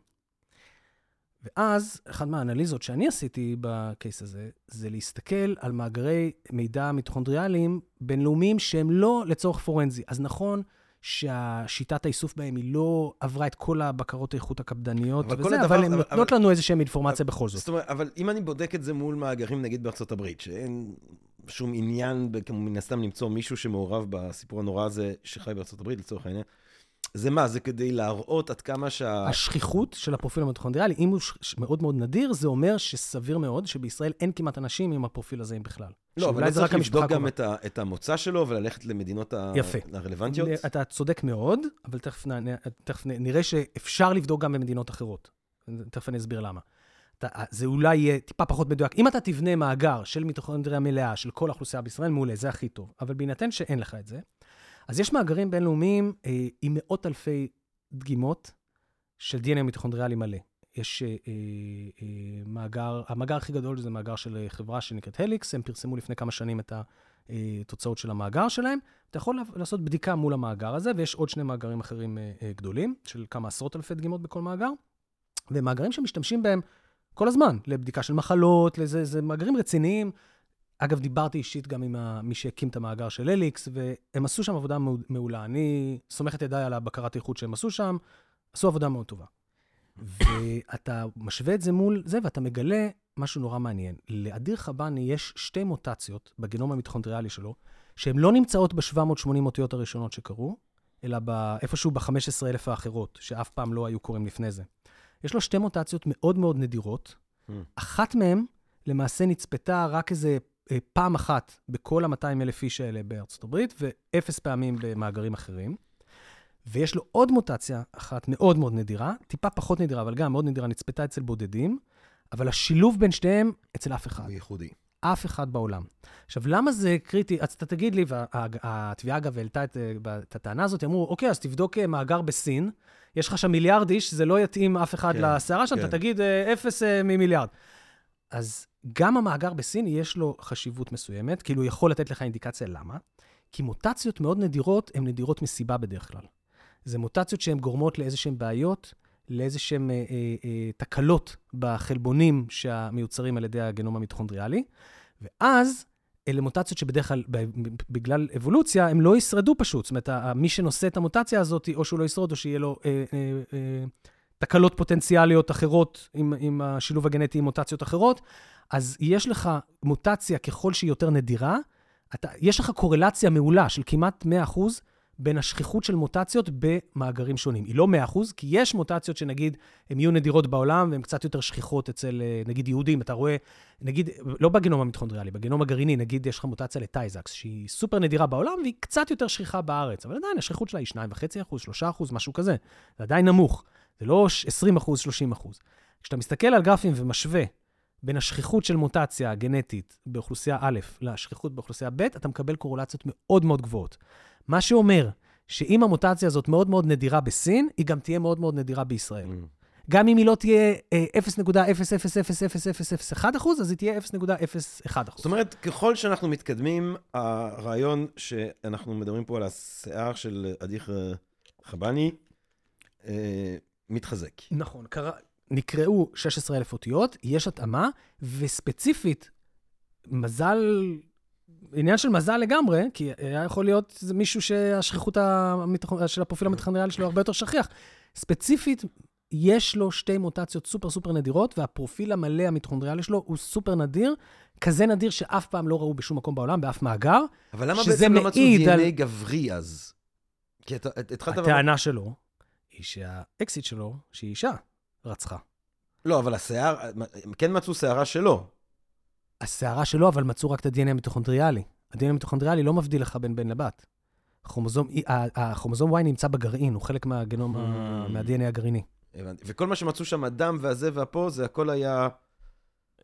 ואז, אחת מהאנליזות שאני עשיתי בקייס הזה, זה להסתכל על מאגרי מידע מיטוכונדריאליים בינלאומיים שהם לא לצורך פורנזי. אז נכון שהשיטת האיסוף בהם היא לא עברה את כל הבקרות האיכות הקפדניות אבל וזה, הדבר- אבל הן אבל- נותנות לנו איזושהי אינפורמציה בכל זאת. זאת אומרת, אבל אם אני בודק את זה מול מאגרים, נגיד בארצות הברית, שאין שום עניין, מן הסתם למצוא מישהו שמעורב בסיפור הנורא הזה, שחי בארצות הברית, לצורך העניין, זה מה? זה כדי להראות עד כמה שה... השכיחות של הפרופיל המיטוכונדריאלי, אם הוא ש- מאוד מאוד נדיר, זה אומר שסביר מאוד שבישראל אין כמעט אנשים עם הפרופיל הזה אם בכלל. לא, אבל לא זה רק צריך לבדוק גם. את, ה, את המוצא שלו וללכת למדינות ה... יפה. הרלוונטיות. אתה צודק מאוד, אבל תכף, נ, נ- תכף נ- נראה שאפשר לבדוק גם במדינות אחרות. תכף אני אסביר למה. אתה, זה אולי יהיה טיפה פחות מדויק. אם אתה תבנה מאגר של מיטוכונדריה מלאה של כל האוכלוסייה בישראל, מעולה, זה הכי טוב. אבל בהינתן שאין לך את זה, אז יש מאגרים בינלאומיים אה, עם מאות אלפי דגימות של DNA מיטוכונדריאלי מלא. יש אה, אה, אה, מאגר, המאגר הכי גדול זה מאגר של אה, חברה שנקראת הליקס, הם פרסמו לפני כמה שנים את התוצאות של המאגר שלהם. אתה יכול לעשות בדיקה מול המאגר הזה, ויש עוד שני מאגרים אחרים אה, אה, גדולים, של כמה עשרות אלפי דגימות בכל מאגר, ומאגרים שמשתמשים בהם כל הזמן, לבדיקה של מחלות, לזה, זה מאגרים רציניים. אגב, דיברתי אישית גם עם מי שהקים את המאגר של אליקס, והם עשו שם עבודה מעו- מעולה. אני סומך את ידיי על הבקרת איכות שהם עשו שם, עשו עבודה מאוד טובה. ואתה משווה את זה מול זה, ואתה מגלה משהו נורא מעניין. לאדיר חבני יש שתי מוטציות בגנום המיטוכונדריאלי שלו, שהן לא נמצאות ב-780 אותיות הראשונות שקרו, אלא איפשהו ב-15,000 האחרות, שאף פעם לא היו קורים לפני זה. יש לו שתי מוטציות מאוד מאוד נדירות. Mm. אחת מהן למעשה נצפתה רק איזה פעם אחת בכל ה-200 אלף איש האלה בארצות הברית, ואפס פעמים במאגרים אחרים. ויש לו עוד מוטציה אחת מאוד מאוד נדירה, טיפה פחות נדירה, אבל גם מאוד נדירה, נצפתה אצל בודדים, אבל השילוב בין שניהם אצל אף אחד. הוא ייחודי. אף אחד בעולם. עכשיו, למה זה קריטי? אז אתה תגיד לי, והתביעה אגב העלתה את, אה, את הטענה הזאת, אמרו, אוקיי, אז תבדוק אה, מאגר בסין, יש לך שם מיליארד איש, זה לא יתאים אף אחד כן, לסערה שם, כן. אתה תגיד אה, אפס אה, ממיליארד. אז גם המאגר בסין, יש לו חשיבות מסוימת, כאילו הוא יכול לתת לך אינדיקציה למה, כי מוטציות מאוד נדירות הן נדירות מסיבה בדרך כלל. זה מוטציות שהן גורמות לאיזשהן בעיות, לאיזשהן אה, אה, אה, תקלות בחלבונים שמיוצרים על ידי הגנום המיטוכונדריאלי, ואז אלה מוטציות שבדרך כלל, בגלל אבולוציה, הם לא ישרדו פשוט. זאת אומרת, מי שנושא את המוטציה הזאת, או שהוא לא ישרוד, או שיהיה לו אה, אה, אה, תקלות פוטנציאליות אחרות עם, עם השילוב הגנטי עם מוטציות אחרות. אז יש לך מוטציה ככל שהיא יותר נדירה, אתה, יש לך קורלציה מעולה של כמעט 100% בין השכיחות של מוטציות במאגרים שונים. היא לא 100%, כי יש מוטציות שנגיד, הן יהיו נדירות בעולם והן קצת יותר שכיחות אצל, אה, נגיד, יהודים. אתה רואה, נגיד, לא בגנום המיטוכונדריאלי, בגנום הגרעיני, נגיד, יש לך מוטציה לטייזקס, שהיא סופר נדירה בעולם והיא קצת יותר שכיחה בארץ, אבל עדיין השכיחות שלה היא 2.5%, 3%, משהו כזה. זה עדיין נמוך. זה לא ש- 20%, 30%. כשאתה מסתכל על גרפים ומשווה בין השכיחות של מוטציה גנטית באוכלוסייה א' לשכיחות באוכלוסייה ב', אתה מקבל קורולציות מאוד מאוד גבוהות. מה שאומר שאם המוטציה הזאת מאוד מאוד נדירה בסין, היא גם תהיה מאוד מאוד נדירה בישראל. Mm. גם אם היא לא תהיה אה, 0.0000001 אחוז, אז היא תהיה 0.01 אחוז. זאת אומרת, ככל שאנחנו מתקדמים, הרעיון שאנחנו מדברים פה על השיער של אדיר חבני, אה, מתחזק. נכון, קרא, נקראו 16,000 אותיות, יש התאמה, וספציפית, מזל, עניין של מזל לגמרי, כי היה יכול להיות מישהו שהשכיחות המיטוכ- של הפרופיל המטכנריאלי שלו הרבה יותר שכיח. ספציפית, יש לו שתי מוטציות סופר סופר נדירות, והפרופיל המלא המיטוכונדריאלי שלו הוא סופר נדיר, כזה נדיר שאף פעם לא ראו בשום מקום בעולם, באף מאגר. אבל למה בעצם לא מצאו מעיד על- גברי אז? כי אתה התחלת... הטענה שלו היא שהאקסיט שלו, שהיא אישה, רצחה. לא, אבל השיער, הם כן מצאו שערה שלו. השערה שלו, אבל מצאו רק את ה-DNA המיטוכונדריאלי. ה-DNA המיטוכונדריאלי לא מבדיל לך בין בן לבת. כרומוזום, ה- החרומוזום Y נמצא בגרעין, הוא חלק מהגנום, ה- Mm. מה-DNA הגרעיני. הבנתי. וכל מה שמצאו שם, הדם והזה והפה, זה הכל היה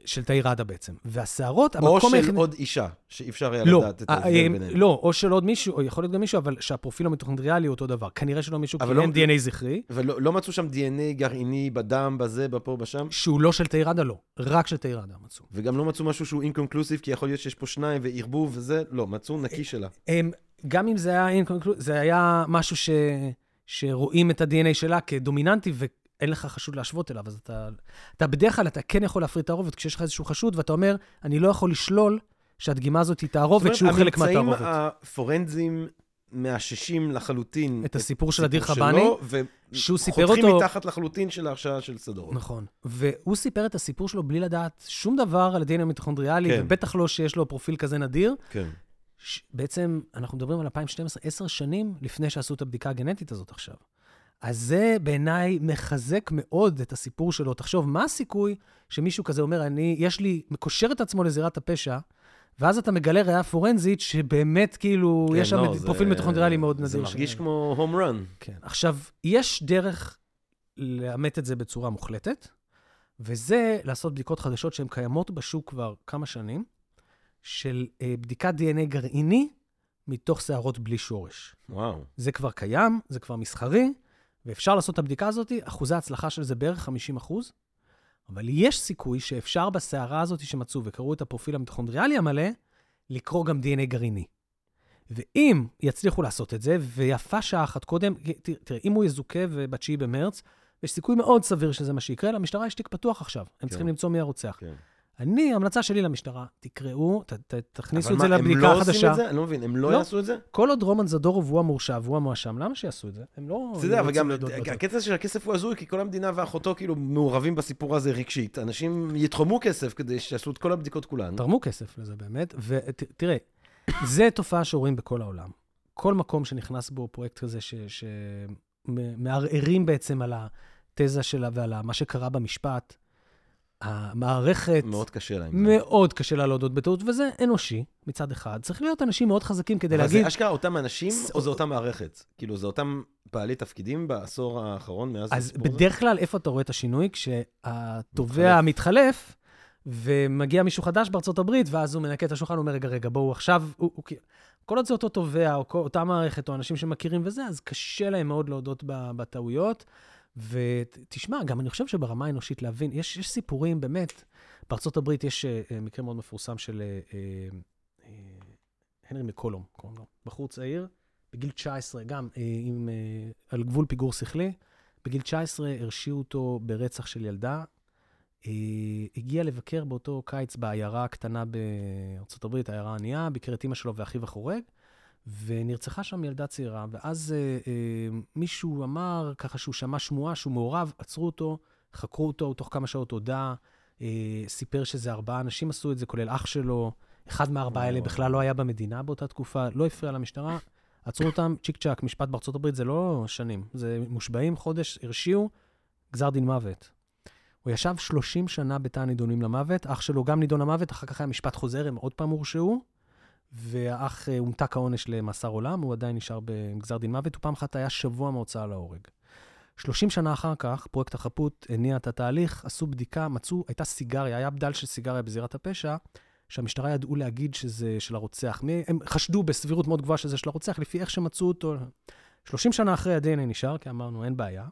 של תאי ראדה בעצם. והשערות, או המקום של היחיד... עוד אישה, שאי אפשר היה לא, לדעת את אה, ההבדל אה, ביניהם. לא, או של עוד מישהו, או יכול להיות גם מישהו, אבל שהפרופיל המיטוכונדריאלי הוא אותו דבר. כנראה שלא מישהו, כי לא- אין DNA זכרי, ולא לא מצאו שם DNA גרעיני בדם, בזה, בפה, בשם? שהוא לא של תאי ראדה, לא. רק של תאי ראדה מצאו. וגם לא מצאו משהו שהוא אינקונקלוסיב, כי יכול להיות שיש פה שניים וערבוב וזה, לא, מצאו נקי שלה. הם, גם אם זה היה inconclu- זה היה משהו ש, שרואים את ה-DNA שלה כדומיננטי, ואין לך חשוד להשוות אליו, אז אתה, אתה בדרך כלל, אתה כן יכול להפריד תערובת כשיש לך איזשהו חשוד, ואתה אומר, אני לא יכול לשלול שהדגימה הזאת היא תערובת שהוא חלק מהתערובת. הממצאים הפורנזיים מאששים לחלוטין את הסיפור של אדיר חבני, ו- שהוא סיפר אותו- מתחת לחלוטין של ההרשעה של סדור. נכון. והוא סיפר את הסיפור שלו בלי לדעת שום דבר על ה-DNA המיטוכונדריאלי, כן. ובטח לא שיש לו פרופיל כזה נדיר. כן. ש... בעצם, אנחנו מדברים על 2012, עשר שנים לפני שעשו את הבדיקה הגנטית הזאת עכשיו. אז זה בעיניי מחזק מאוד את הסיפור שלו. תחשוב, מה הסיכוי שמישהו כזה אומר, אני, יש לי, מקושר את עצמו לזירת הפשע, ואז אתה מגלה ראייה פורנזית שבאמת, כאילו, כן, יש שם לא, פרופיל מיטוכונדריאלי מאוד נדיר. זה מרגיש ש- כמו הום רן. כן. עכשיו, יש דרך לאמת את זה בצורה מוחלטת, וזה לעשות בדיקות חדשות שהן קיימות בשוק כבר כמה שנים, של אה, בדיקת DNA גרעיני מתוך שערות בלי שורש. וואו. זה כבר קיים, זה כבר מסחרי, ואפשר לעשות את הבדיקה הזאת, אחוזי ההצלחה של זה בערך 50 אחוז, אבל יש סיכוי שאפשר בשערה הזאת שמצאו וקראו את הפרופיל המיטוכונדריאלי המלא, לקרוא גם DNA גרעיני. ואם יצליחו לעשות את זה, ויפה שעה אחת קודם, תראה, אם הוא יזוכה ב-9 במרץ, יש סיכוי מאוד סביר שזה מה שיקרה, למשטרה יש תיק פתוח עכשיו. הם צריכים למצוא מי הרוצח. כן. אני, המלצה שלי למשטרה, תקראו, ת, ת, תכניסו אבל את זה מה, לבדיקה הם לא עושים החדשה. את זה? אני לא מבין, הם לא לא. יעשו את זה? כל עוד רומן זדורוב הוא המורשע והוא המואשם, למה שיעשו את זה? הם לא... אתה יודע, אבל רוצים גם. הקטע של הכסף הוא הזוי, כי כל המדינה ואחותו כאילו מעורבים בסיפור הזה רגשית. אנשים יתרמו כסף כדי שיעשו את כל הבדיקות כולן. תרמו כסף לזה באמת, ותראה, [COUGHS] זה תופעה שרואים בכל העולם. כל מקום שנכנס בו פרויקט כזה שמערערים בעצם על התזה שלה ועל מה שקרה במשפט, המערכת מאוד קשה להם. מאוד קשה לה להודות בטעות, וזה אנושי מצד אחד. צריך להיות אנשים מאוד חזקים כדי אבל להגיד, זה אשכרה אותם אנשים, ס- או זה אותה מערכת? כאילו, זה אותם בעלי תפקידים בעשור האחרון מאז אז? בדרך כלל, איפה אתה רואה את השינוי? כשהתובע מתחלף, ומגיע מישהו חדש בארצות הברית, ואז הוא מנקה את השולחן, אומר, רגע, רגע, בואו עכשיו, הוא, הוא, כל עוד זה אותו תובע, או אותה מערכת, או אנשים שמכירים וזה, אז קשה להם מאוד להודות בטעויות. ותשמע, גם אני חושב שברמה האנושית להבין, יש, יש סיפורים, באמת, בארצות הברית יש uh, מקרה מאוד מפורסם של uh, uh, הנרי מקולום, קוראים לו, בחור צעיר, בגיל 19, גם uh, עם, uh, על גבול פיגור שכלי. בגיל 19 הרשיעו אותו ברצח של ילדה. Uh, הגיע לבקר באותו קיץ בעיירה הקטנה בארצות הברית, העיירה הענייה, ביקר את אימא שלו ואחיו החורג, ונרצחה שם ילדה צעירה. ואז uh, uh, מישהו אמר, ככה שהוא שמע שמועה שהוא מעורב, עצרו אותו, חקרו אותו, תוך כמה שעות הודה, uh, סיפר שזה ארבעה אנשים עשו את זה, כולל אח שלו. אחד מהארבעה האלה. בכלל לא היה במדינה באותה תקופה, לא הפריע למשטרה. עצרו אותם, צ'יק צ'אק, משפט בארצות הברית זה לא שנים, זה מושבעים, חודש, הרשיעו, גזר דין מוות. הוא ישב 30 שנה בתא הנידונים למוות, אח שלו גם נידון למוות, אחר כך היה משפט חוזר, הם עוד פעם הורשעו, והאח אה, הומתק העונש למאסר עולם, הוא עדיין נשאר בגזר דין מוות, הוא פעם אחת היה שבוע מהוצאה להורג. 30 שנה אחר כך, פרויקט החפות הניע את התהליך, עשו בדיקה, מצאו, הייתה סיגריה, היה בדל של סיגריה בזירת הפשע, שהמשטרה ידעו להגיד שזה של הרוצח. הם חשדו בסבירות מאוד גבוהה שזה של הרוצח, לפי איך שמצאו אותו. 30 שנה אחרי ה-DNA נשאר, כי אמרנו, אין בעיה.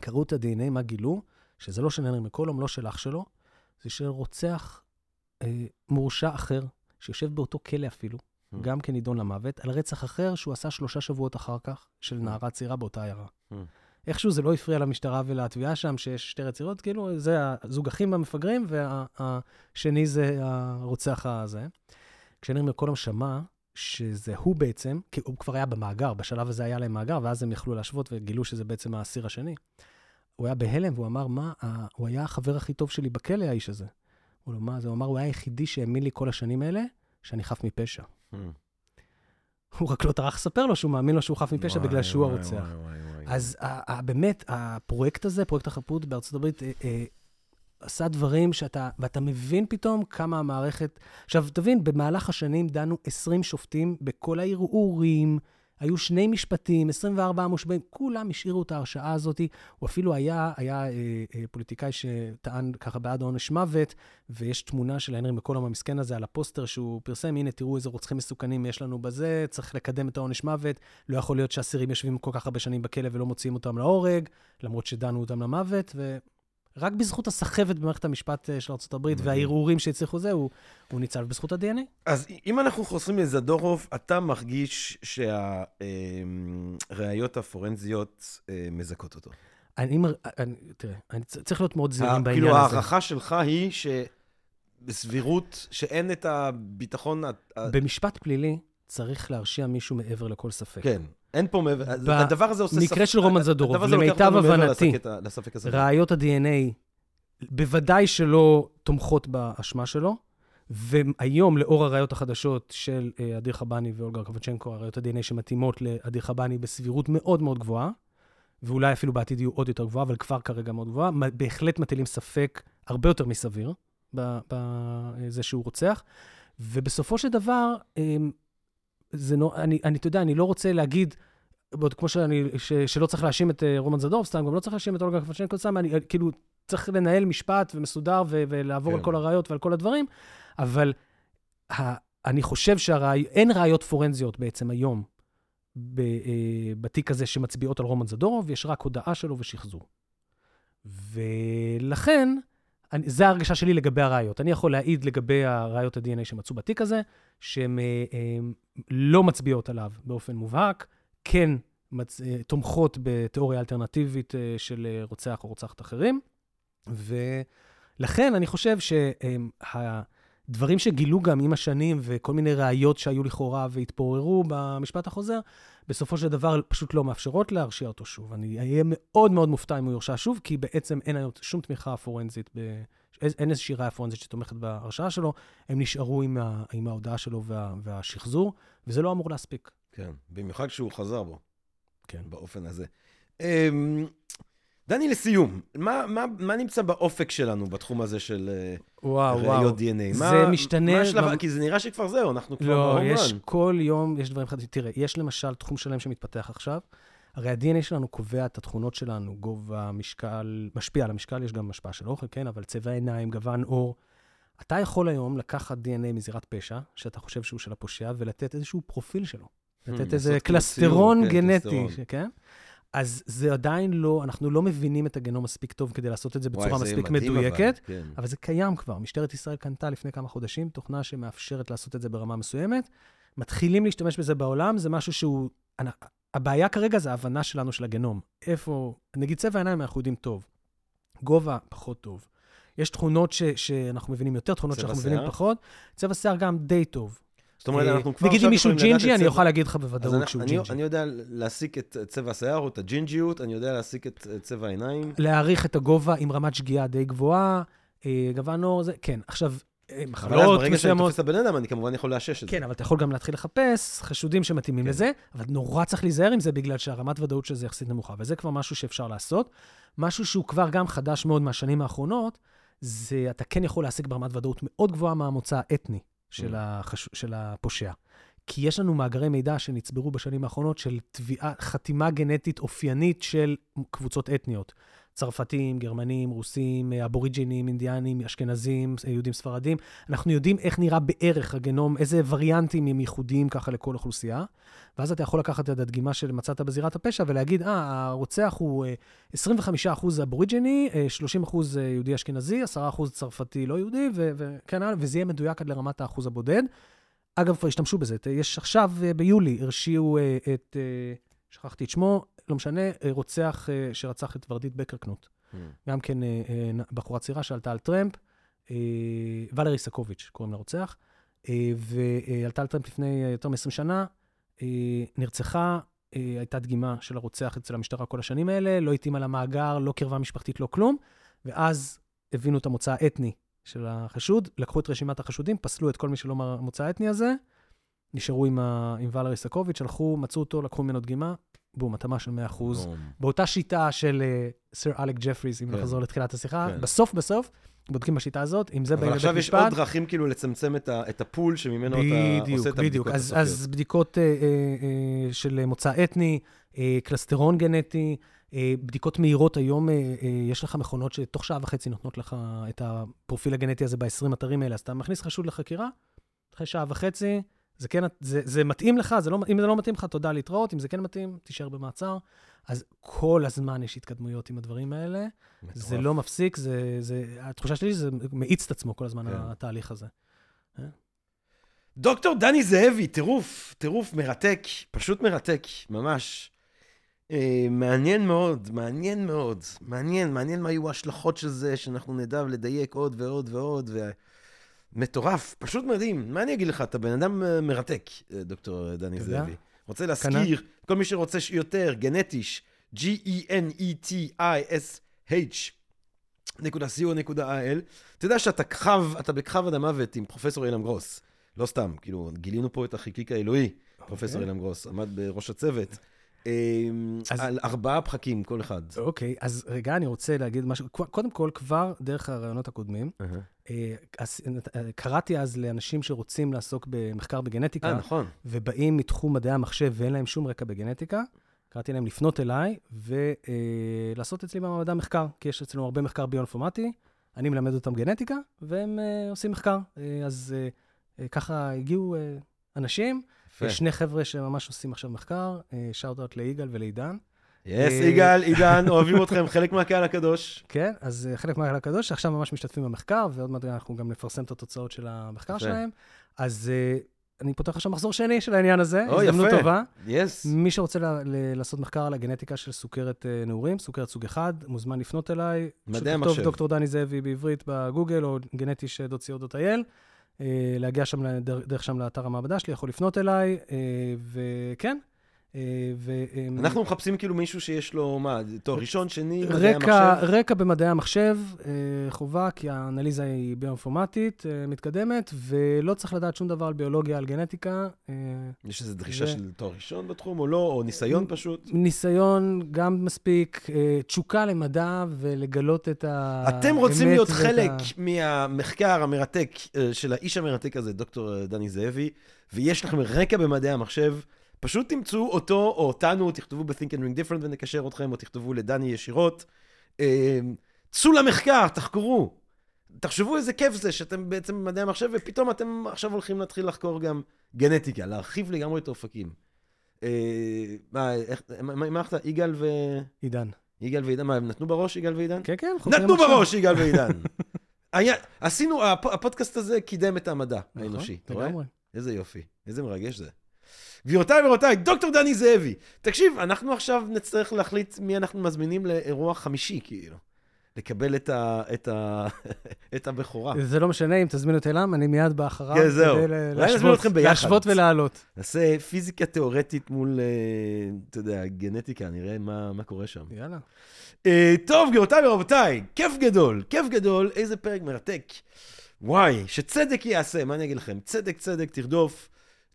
קראו את ה-DNA, מה גילו? שזה לא של הנרי מקולום, לא של אח שלו, זה של רוצח אה, מורשע אחר, שיושב באותו כלא אפילו, Hmm. גם כן נידון למוות, על רצח אחר שהוא עשה שלושה שבועות אחר כך, של נערה צעירה באותה עיירה. Hmm. איכשהו זה לא הפריע למשטרה ולתביעה שם, שיש שתי רציחות, כאילו, זה הזוג אחים המפגרים, והשני זה הרוצח הזה. כשניר מקולום שמע שזה הוא בעצם, כי הוא כבר היה במאגר, בשלב הזה היה להם מאגר, ואז הם יכלו להשוות וגילו שזה בעצם האסיר השני. הוא היה בהלם, והוא אמר, מה, הוא היה החבר הכי טוב שלי בכלא, האיש הזה. הוא אמר, מה זה? הוא אמר, הוא היה היחידי שהאמין לי כל השנים האלה, שאני חף מפשע. Hmm. הוא רק לא טרח לספר לו שהוא מאמין לו שהוא חף מפשע בגלל שהוא הרוצח. אז באמת, הפרויקט הזה, פרויקט החפות בארצות הברית, אה, אה, עשה דברים שאתה, ואתה מבין פתאום כמה המערכת... עכשיו, תבין, במהלך השנים דנו 20 שופטים בכל הערעורים, היו שני משפטים, 24 מושבעים, כולם השאירו את ההרשעה הזאת. הוא אפילו היה, היה אה, אה, פוליטיקאי שטען ככה בעד עונש מוות, ויש תמונה של הנרי מקולום המסכן הזה על הפוסטר שהוא פרסם, הנה, תראו איזה רוצחים מסוכנים יש לנו בזה, צריך לקדם את העונש מוות, לא יכול להיות שאסירים יושבים כל כך הרבה שנים בכלא ולא מוציאים אותם להורג, למרות שדנו אותם למוות, ו... רק בזכות הסחבת במערכת המשפט אה, של ארה"ב. והערעורים שהצליחו זה, הוא, הוא ניצל בזכות ה-DNA. אז אם אנחנו חוזרים לזדורוב, אתה מרגיש שהראיות הפורנזיות אה, מזכות אותו. אני, אני, תראה, אני צריך להיות מאוד זהירים בעניין כאילו הזה. ההערכה שלך היא שבסבירות שאין את הביטחון... במשפט פלילי צריך להרשיע מישהו מעבר לכל ספק. כן, אין פה מעבר... הדבר הזה עושה... במקרה של רומן זדורוב, למיטב הבנתי. ראיות ה-DNA בוודאי שלא תומכות באשמה שלו, והיום, לאור הראיות החדשות של אה, אדיר חבני ואולגה קבצ'נקו, הראיות ה-DNA שמתאימות לאדיר חבני בסבירות מאוד מאוד גבוהה, ואולי אפילו בעתיד יהיו עוד יותר גבוהה, אבל כבר כרגע מאוד גבוהה, בהחלט מטילים ספק הרבה יותר מסביר בזה שהוא רוצח. ובסופו של דבר, אמ, זה נו, אני, אני, אתה יודע, אני לא רוצה להגיד, עוד כמו שאני, ש, שלא צריך להאשים את אה, רומן זדורוב, סתם, גם לא צריך להאשים את אולגה קפצ'נקו, סתם, אני, אה, כאילו, צריך לנהל משפט ומסודר ו, ולעבור כן. על כל הראיות ועל כל הדברים, אבל ה, אני חושב שאין ראיות פורנזיות בעצם היום ב, אה, בתיק הזה שמצביעות על רומן זדורוב, יש רק הודאה שלו ושחזור. ולכן, אני, זו ההרגשה שלי לגבי הראיות. אני יכול להעיד לגבי הראיות ה-DNA שמצאו בתיק הזה, שהן אה, אה, לא מצביעות עליו באופן מובהק, כן מצ... אה, תומכות בתיאוריה אלטרנטיבית אה, של אה, רוצח או רוצחת אחרים, ולכן אני חושב שהדברים שגילו גם עם השנים וכל מיני ראיות שהיו לכאורה והתפוררו במשפט החוזר, בסופו של דבר פשוט לא מאפשרות להרשיע אותו שוב. אני אהיה מאוד מאוד מופתע אם הוא יורשע שוב, כי בעצם אין היום שום תמיכה פורנזית, ב... אין איזושהי ראיה פורנזית שתומכת בהרשעה שלו, הם נשארו עם, ה... עם ההודעה שלו וה... והשחזור, וזה לא אמור להספיק. כן, במיוחד כשהוא חזר בו. כן. באופן הזה. אמ, דני, לסיום, מה, מה, מה נמצא באופק שלנו בתחום הזה של אה, וואו, ראיות DNA? זה מה, משתנה מה השלב, ממ- כי זה נראה שכבר זהו, אנחנו כבר לא, בהום יש רן. כל יום, יש דברים חדשים. תראה, יש למשל תחום שלם שמתפתח עכשיו. הרי ה-DNA שלנו קובע את התכונות שלנו, גובה, משקל, משפיע על המשקל, יש גם השפעה של אוכל, כן, אבל צבע עיניים, גוון עור. אתה יכול היום לקחת DNA מזירת פשע, שאתה חושב שהוא של הפושע, ולתת איזשהו פרופיל שלו. לתת לעשות איזה קלסטרון כן, גנטי, כן? אז זה עדיין לא, אנחנו לא מבינים את הגנום מספיק טוב כדי לעשות את זה בצורה וואי, מספיק מדויקת. אבל, כן. אבל זה קיים כבר. משטרת ישראל קנתה לפני כמה חודשים תוכנה שמאפשרת לעשות את זה ברמה מסוימת. מתחילים להשתמש בזה בעולם, זה משהו שהוא... הבעיה כרגע זה ההבנה שלנו של הגנום. איפה... נגיד צבע העיניים אנחנו יודעים טוב. גובה, פחות טוב. יש תכונות ש, שאנחנו מבינים יותר, תכונות שאנחנו מבינים שיער? פחות. צבע שיער גם די טוב. זאת אומרת, אה, אנחנו כבר נגיד אם עכשיו מישהו ג'ינג'י, אני אוכל להגיד לך בוודאות שהוא ג'ינג'י. אני יודע להסיק את צבע השיער או את הג'ינג'יות, אני יודע להסיק את צבע העיניים. להעריך את הגובה עם רמת שגיאה די גבוהה, אה, גוון עור, זה, כן. עכשיו, מחלות ברגע שאני מסוימות... תופס את הבן אדם, אני כמובן יכול לאשש את זה. כן, אבל אתה יכול גם להתחיל לחפש חשודים שמתאימים כן. לזה, אבל נורא צריך להיזהר עם זה בגלל שהרמת ודאות של זה יחסית נמוכה, וזה כבר משהו שאפשר לעשות. משהו שהוא כבר גם חדש מאוד מהשנים האחרונות, זה אתה כן יכול להשיג ברמת ודאות מאוד גבוהה מהמוצא האתני של, Mm. החש... של הפושע. כי יש לנו מאגרי מידע שנצברו בשנים האחרונות של תביעה, חתימה גנטית אופיינית של קבוצות אתניות. צרפתים, גרמנים, רוסים, אבוריג'ינים, אינדיאנים, אשכנזים, יהודים ספרדים. אנחנו יודעים איך נראה בערך הגנום, איזה וריאנטים הם ייחודיים ככה לכל אוכלוסייה. ואז אתה יכול לקחת את הדגימה שמצאת בזירת הפשע ולהגיד, אה, הרוצח הוא אה, 25% אבוריג'יני, אה, 30% יהודי אשכנזי, 10% צרפתי לא יהודי, וכן הלאה, וזה יהיה מדויק עד לרמת האחוז הבודד. אגב, כבר השתמשו בזה. יש עכשיו, אה, ביולי, הרשיעו אה, את, אה, שכחתי את שמו, לא משנה, אה, רוצח אה, שרצח את ורדית בקרקנוט. Mm. גם כן אה, בחורה צעירה שעלתה על טרמפ, ולרי סקוביץ', קוראים לרוצח, ועלתה על טרמפ לפני יותר מ-20 שנה, נרצחה, הייתה דגימה של הרוצח אצל המשטרה כל השנים האלה, לא התאימה למאגר, לא קרבה משפחתית, לא כלום, ואז הבינו את המוצא האתני של החשוד, לקחו את רשימת החשודים, פסלו את כל מי שלא מהמוצא האתני הזה, נשארו עם, ה... עם ולרי סקוביץ', הלכו, מצאו אותו, לקחו ממנו דגימה, בום, התאמה של 100%. בום. באותה שיטה של אה, סר אלק ג'פריז, אם כן. נחזור לתחילת השיחה, כן. בסוף בסוף, בודקים בשיטה הזאת, עם זה אבל באים עכשיו לבית יש משפט. עוד דרכים כאילו לצמצם את ה- את הפול שממנו אתה בדיוק, עושה את בדיוק. הבדיקות אז, הסופיות. אז בדיקות אה, אה, אה, של מוצא אתני, אה, קלסטרון גנטי, אה, בדיקות מהירות היום, אה, אה, יש לך מכונות שתוך שעה וחצי נותנות לך את הפרופיל הגנטי הזה ב-20 אתרים האלה, אז אתה מכניס חשוד לחקירה, אחרי שעה וחצי, זה כן, זה, זה מתאים לך, זה לא, אם זה לא מתאים לך, תודה להתראות, אם זה כן מתאים, תישאר במעצר. אז כל הזמן יש התקדמויות עם הדברים האלה, זה מטורף. לא מפסיק, זה, זה, התחושה שלי שזה מאיץ את עצמו כל הזמן, כן. התהליך הזה. דוקטור דני זאבי, טירוף, טירוף מרתק, פשוט מרתק, ממש. אה, מעניין מאוד, מעניין מאוד, מעניין, מעניין מה יהיו ההשלכות של זה, שאנחנו נדע לדייק עוד ועוד ועוד, ו... מטורף, פשוט מדהים. מה אני אגיד לך, אתה בן אדם אה, מרתק, אה, דוקטור דני אתה יודע. זאבי. רוצה להזכיר, כל מי שרוצה יותר, גנטיש, G-E-N-E-T-I-S-H. נקודה co נקודה il. אתה יודע שאתה כחב, אתה בכחב עד המוות עם פרופסור אילם גרוס. לא סתם, כאילו, גילינו פה את החלקיק האלוהי, פרופסור אילם גרוס, עמד בראש הצוות. אמ, אז- על ארבעה פחקים כל אחד. אוקיי, אז רגע, אני רוצה להגיד משהו. קו- קודם כל, כבר דרך הרעיונות הקודמים, אהה. אה, אז, אה, קראתי אז לאנשים שרוצים לעסוק במחקר בגנטיקה, אה, נכון. ובאים מתחום מדעי המחשב ואין להם שום רקע בגנטיקה, קראתי להם לפנות אליי ולעשות אצלי במעבדה מחקר, כי יש אצלנו הרבה מחקר ביואינפורמטי, אני מלמד אותם גנטיקה, והם אה, עושים מחקר. אה, אז אה, אה, ככה הגיעו אה, אנשים, יפה. יש שני חבר'ה שממש עושים עכשיו מחקר, shout-out ליגאל ולעידן. yes, אה, יגאל, עידן, אוהבים אתכם, חלק מהקהל הקדוש. כן, אז אה, חלק מהקהל הקדוש, שעכשיו ממש משתתפים במחקר, ועוד מעט אנחנו גם נפרסם את התוצאות של המחקר. שלהם. אז אה, אני פותח עכשיו מחזור שני של העניין הזה, הזדמנות. טובה. yes. מי שרוצה ל- ל- לעשות מחקר על הגנטיקה של סוכרת נעורים, סוכרת סוג 1, מוזמן לפנות אליי. מדעי פשוט המחשב. דוקטור דני זאבי בעברית בגוגל, או גנטיש.co.il. אה, להגיע שם, דרך שם לאתר המעבדה שלי, יכול לפנות אליי, וכן. אה, ו... אנחנו מחפשים כאילו מישהו שיש לו, מה, תואר ראשון, שני, מדעי רקע, המחשב? רקע במדעי המחשב, אה, חובה, כי האנליזה היא ביואינפורמטית, אה, מתקדמת, ולא צריך לדעת שום דבר על ביולוגיה, על גנטיקה. יש איזו דרישה זה- של תואר ראשון בתחום, או לא, או ניסיון פשוט? ניסיון גם מספיק, תשוקה למדע ולגלות את האמת. אתם רוצים להיות חלק ה- מהמחקר המרתק של האיש המרתק הזה, דוקטור דני זאבי, ויש לכם רקע במדעי המחשב, פשוט תמצאו אותו או אותנו, תכתבו ב-Think and Ring Different ונקשר אתכם, או תכתבו לדני ישירות. אה, צאו למחקר, תחקרו. תחשבו איזה כיף זה שאתם בעצם במדעי המחשב, ופתאום אתם עכשיו הולכים להתחיל לחקור גם גנטיקה, להרחיב לגמרי את האופקים. אה, מה, איך, מה, אמרת? יגאל ו... עידן. יגאל ועידן, מה, הם נתנו בראש, יגאל ועידן? כן, כן, חוקרים נתנו עכשיו. בראש, יגאל ועידן. [LAUGHS] היה, עשינו, הפ, הפודקאסט הזה קידם את המדע נכון, האנושי, אתה רואה? איזה יופי, איזה מרגש זה. גבירותיי ורבותיי, דוקטור דני זאבי. תקשיב, אנחנו עכשיו נצטרך להחליט מי אנחנו מזמינים לאירוע חמישי, כאילו. לקבל את, ה, את, ה, [LAUGHS] את הבכורה. זה לא משנה אם תזמין אותי אליו, אני מיד בא אחריו. כן, זהו. כדי להשוות-. להשוות ולהעלות. נעשה פיזיקה תיאורטית מול, אה, אתה יודע, גנטיקה, נראה מה, מה קורה שם. יאללה. אה, טוב, גבירותיי ורבותיי, כיף גדול, כיף גדול, איזה פרק מרתק. וואי, שצדק יעשה, מה אני אגיד לכם? צדק, צדק, תרדוף.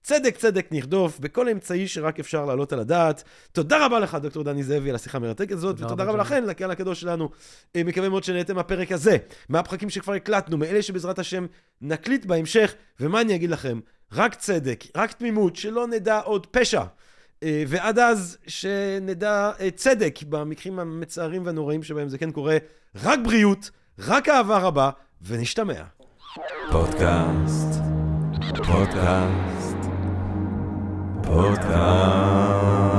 צדק, צדק, נרדוף, בכל אמצעי שרק אפשר להעלות על הדעת. תודה רבה לך, דוקטור דני זאבי, על השיחה המרתקת הזאת, תודה ותודה רבה. לכן, לקהל הקדוש שלנו. אה, מקווה מאוד שנהנתם מהפרק הזה, מהפרקים שכבר הקלטנו, מאלה שבעזרת השם נקליט בהמשך, ומה אני אגיד לכם? רק צדק, רק תמימות, שלא נדע עוד פשע. אה, ועד אז, שנדע אה, צדק במקרים המצערים והנוראים שבהם זה כן קורה. רק בריאות, רק אהבה רבה, ונשתמע. פודקאסט, פודקאסט, Podcast.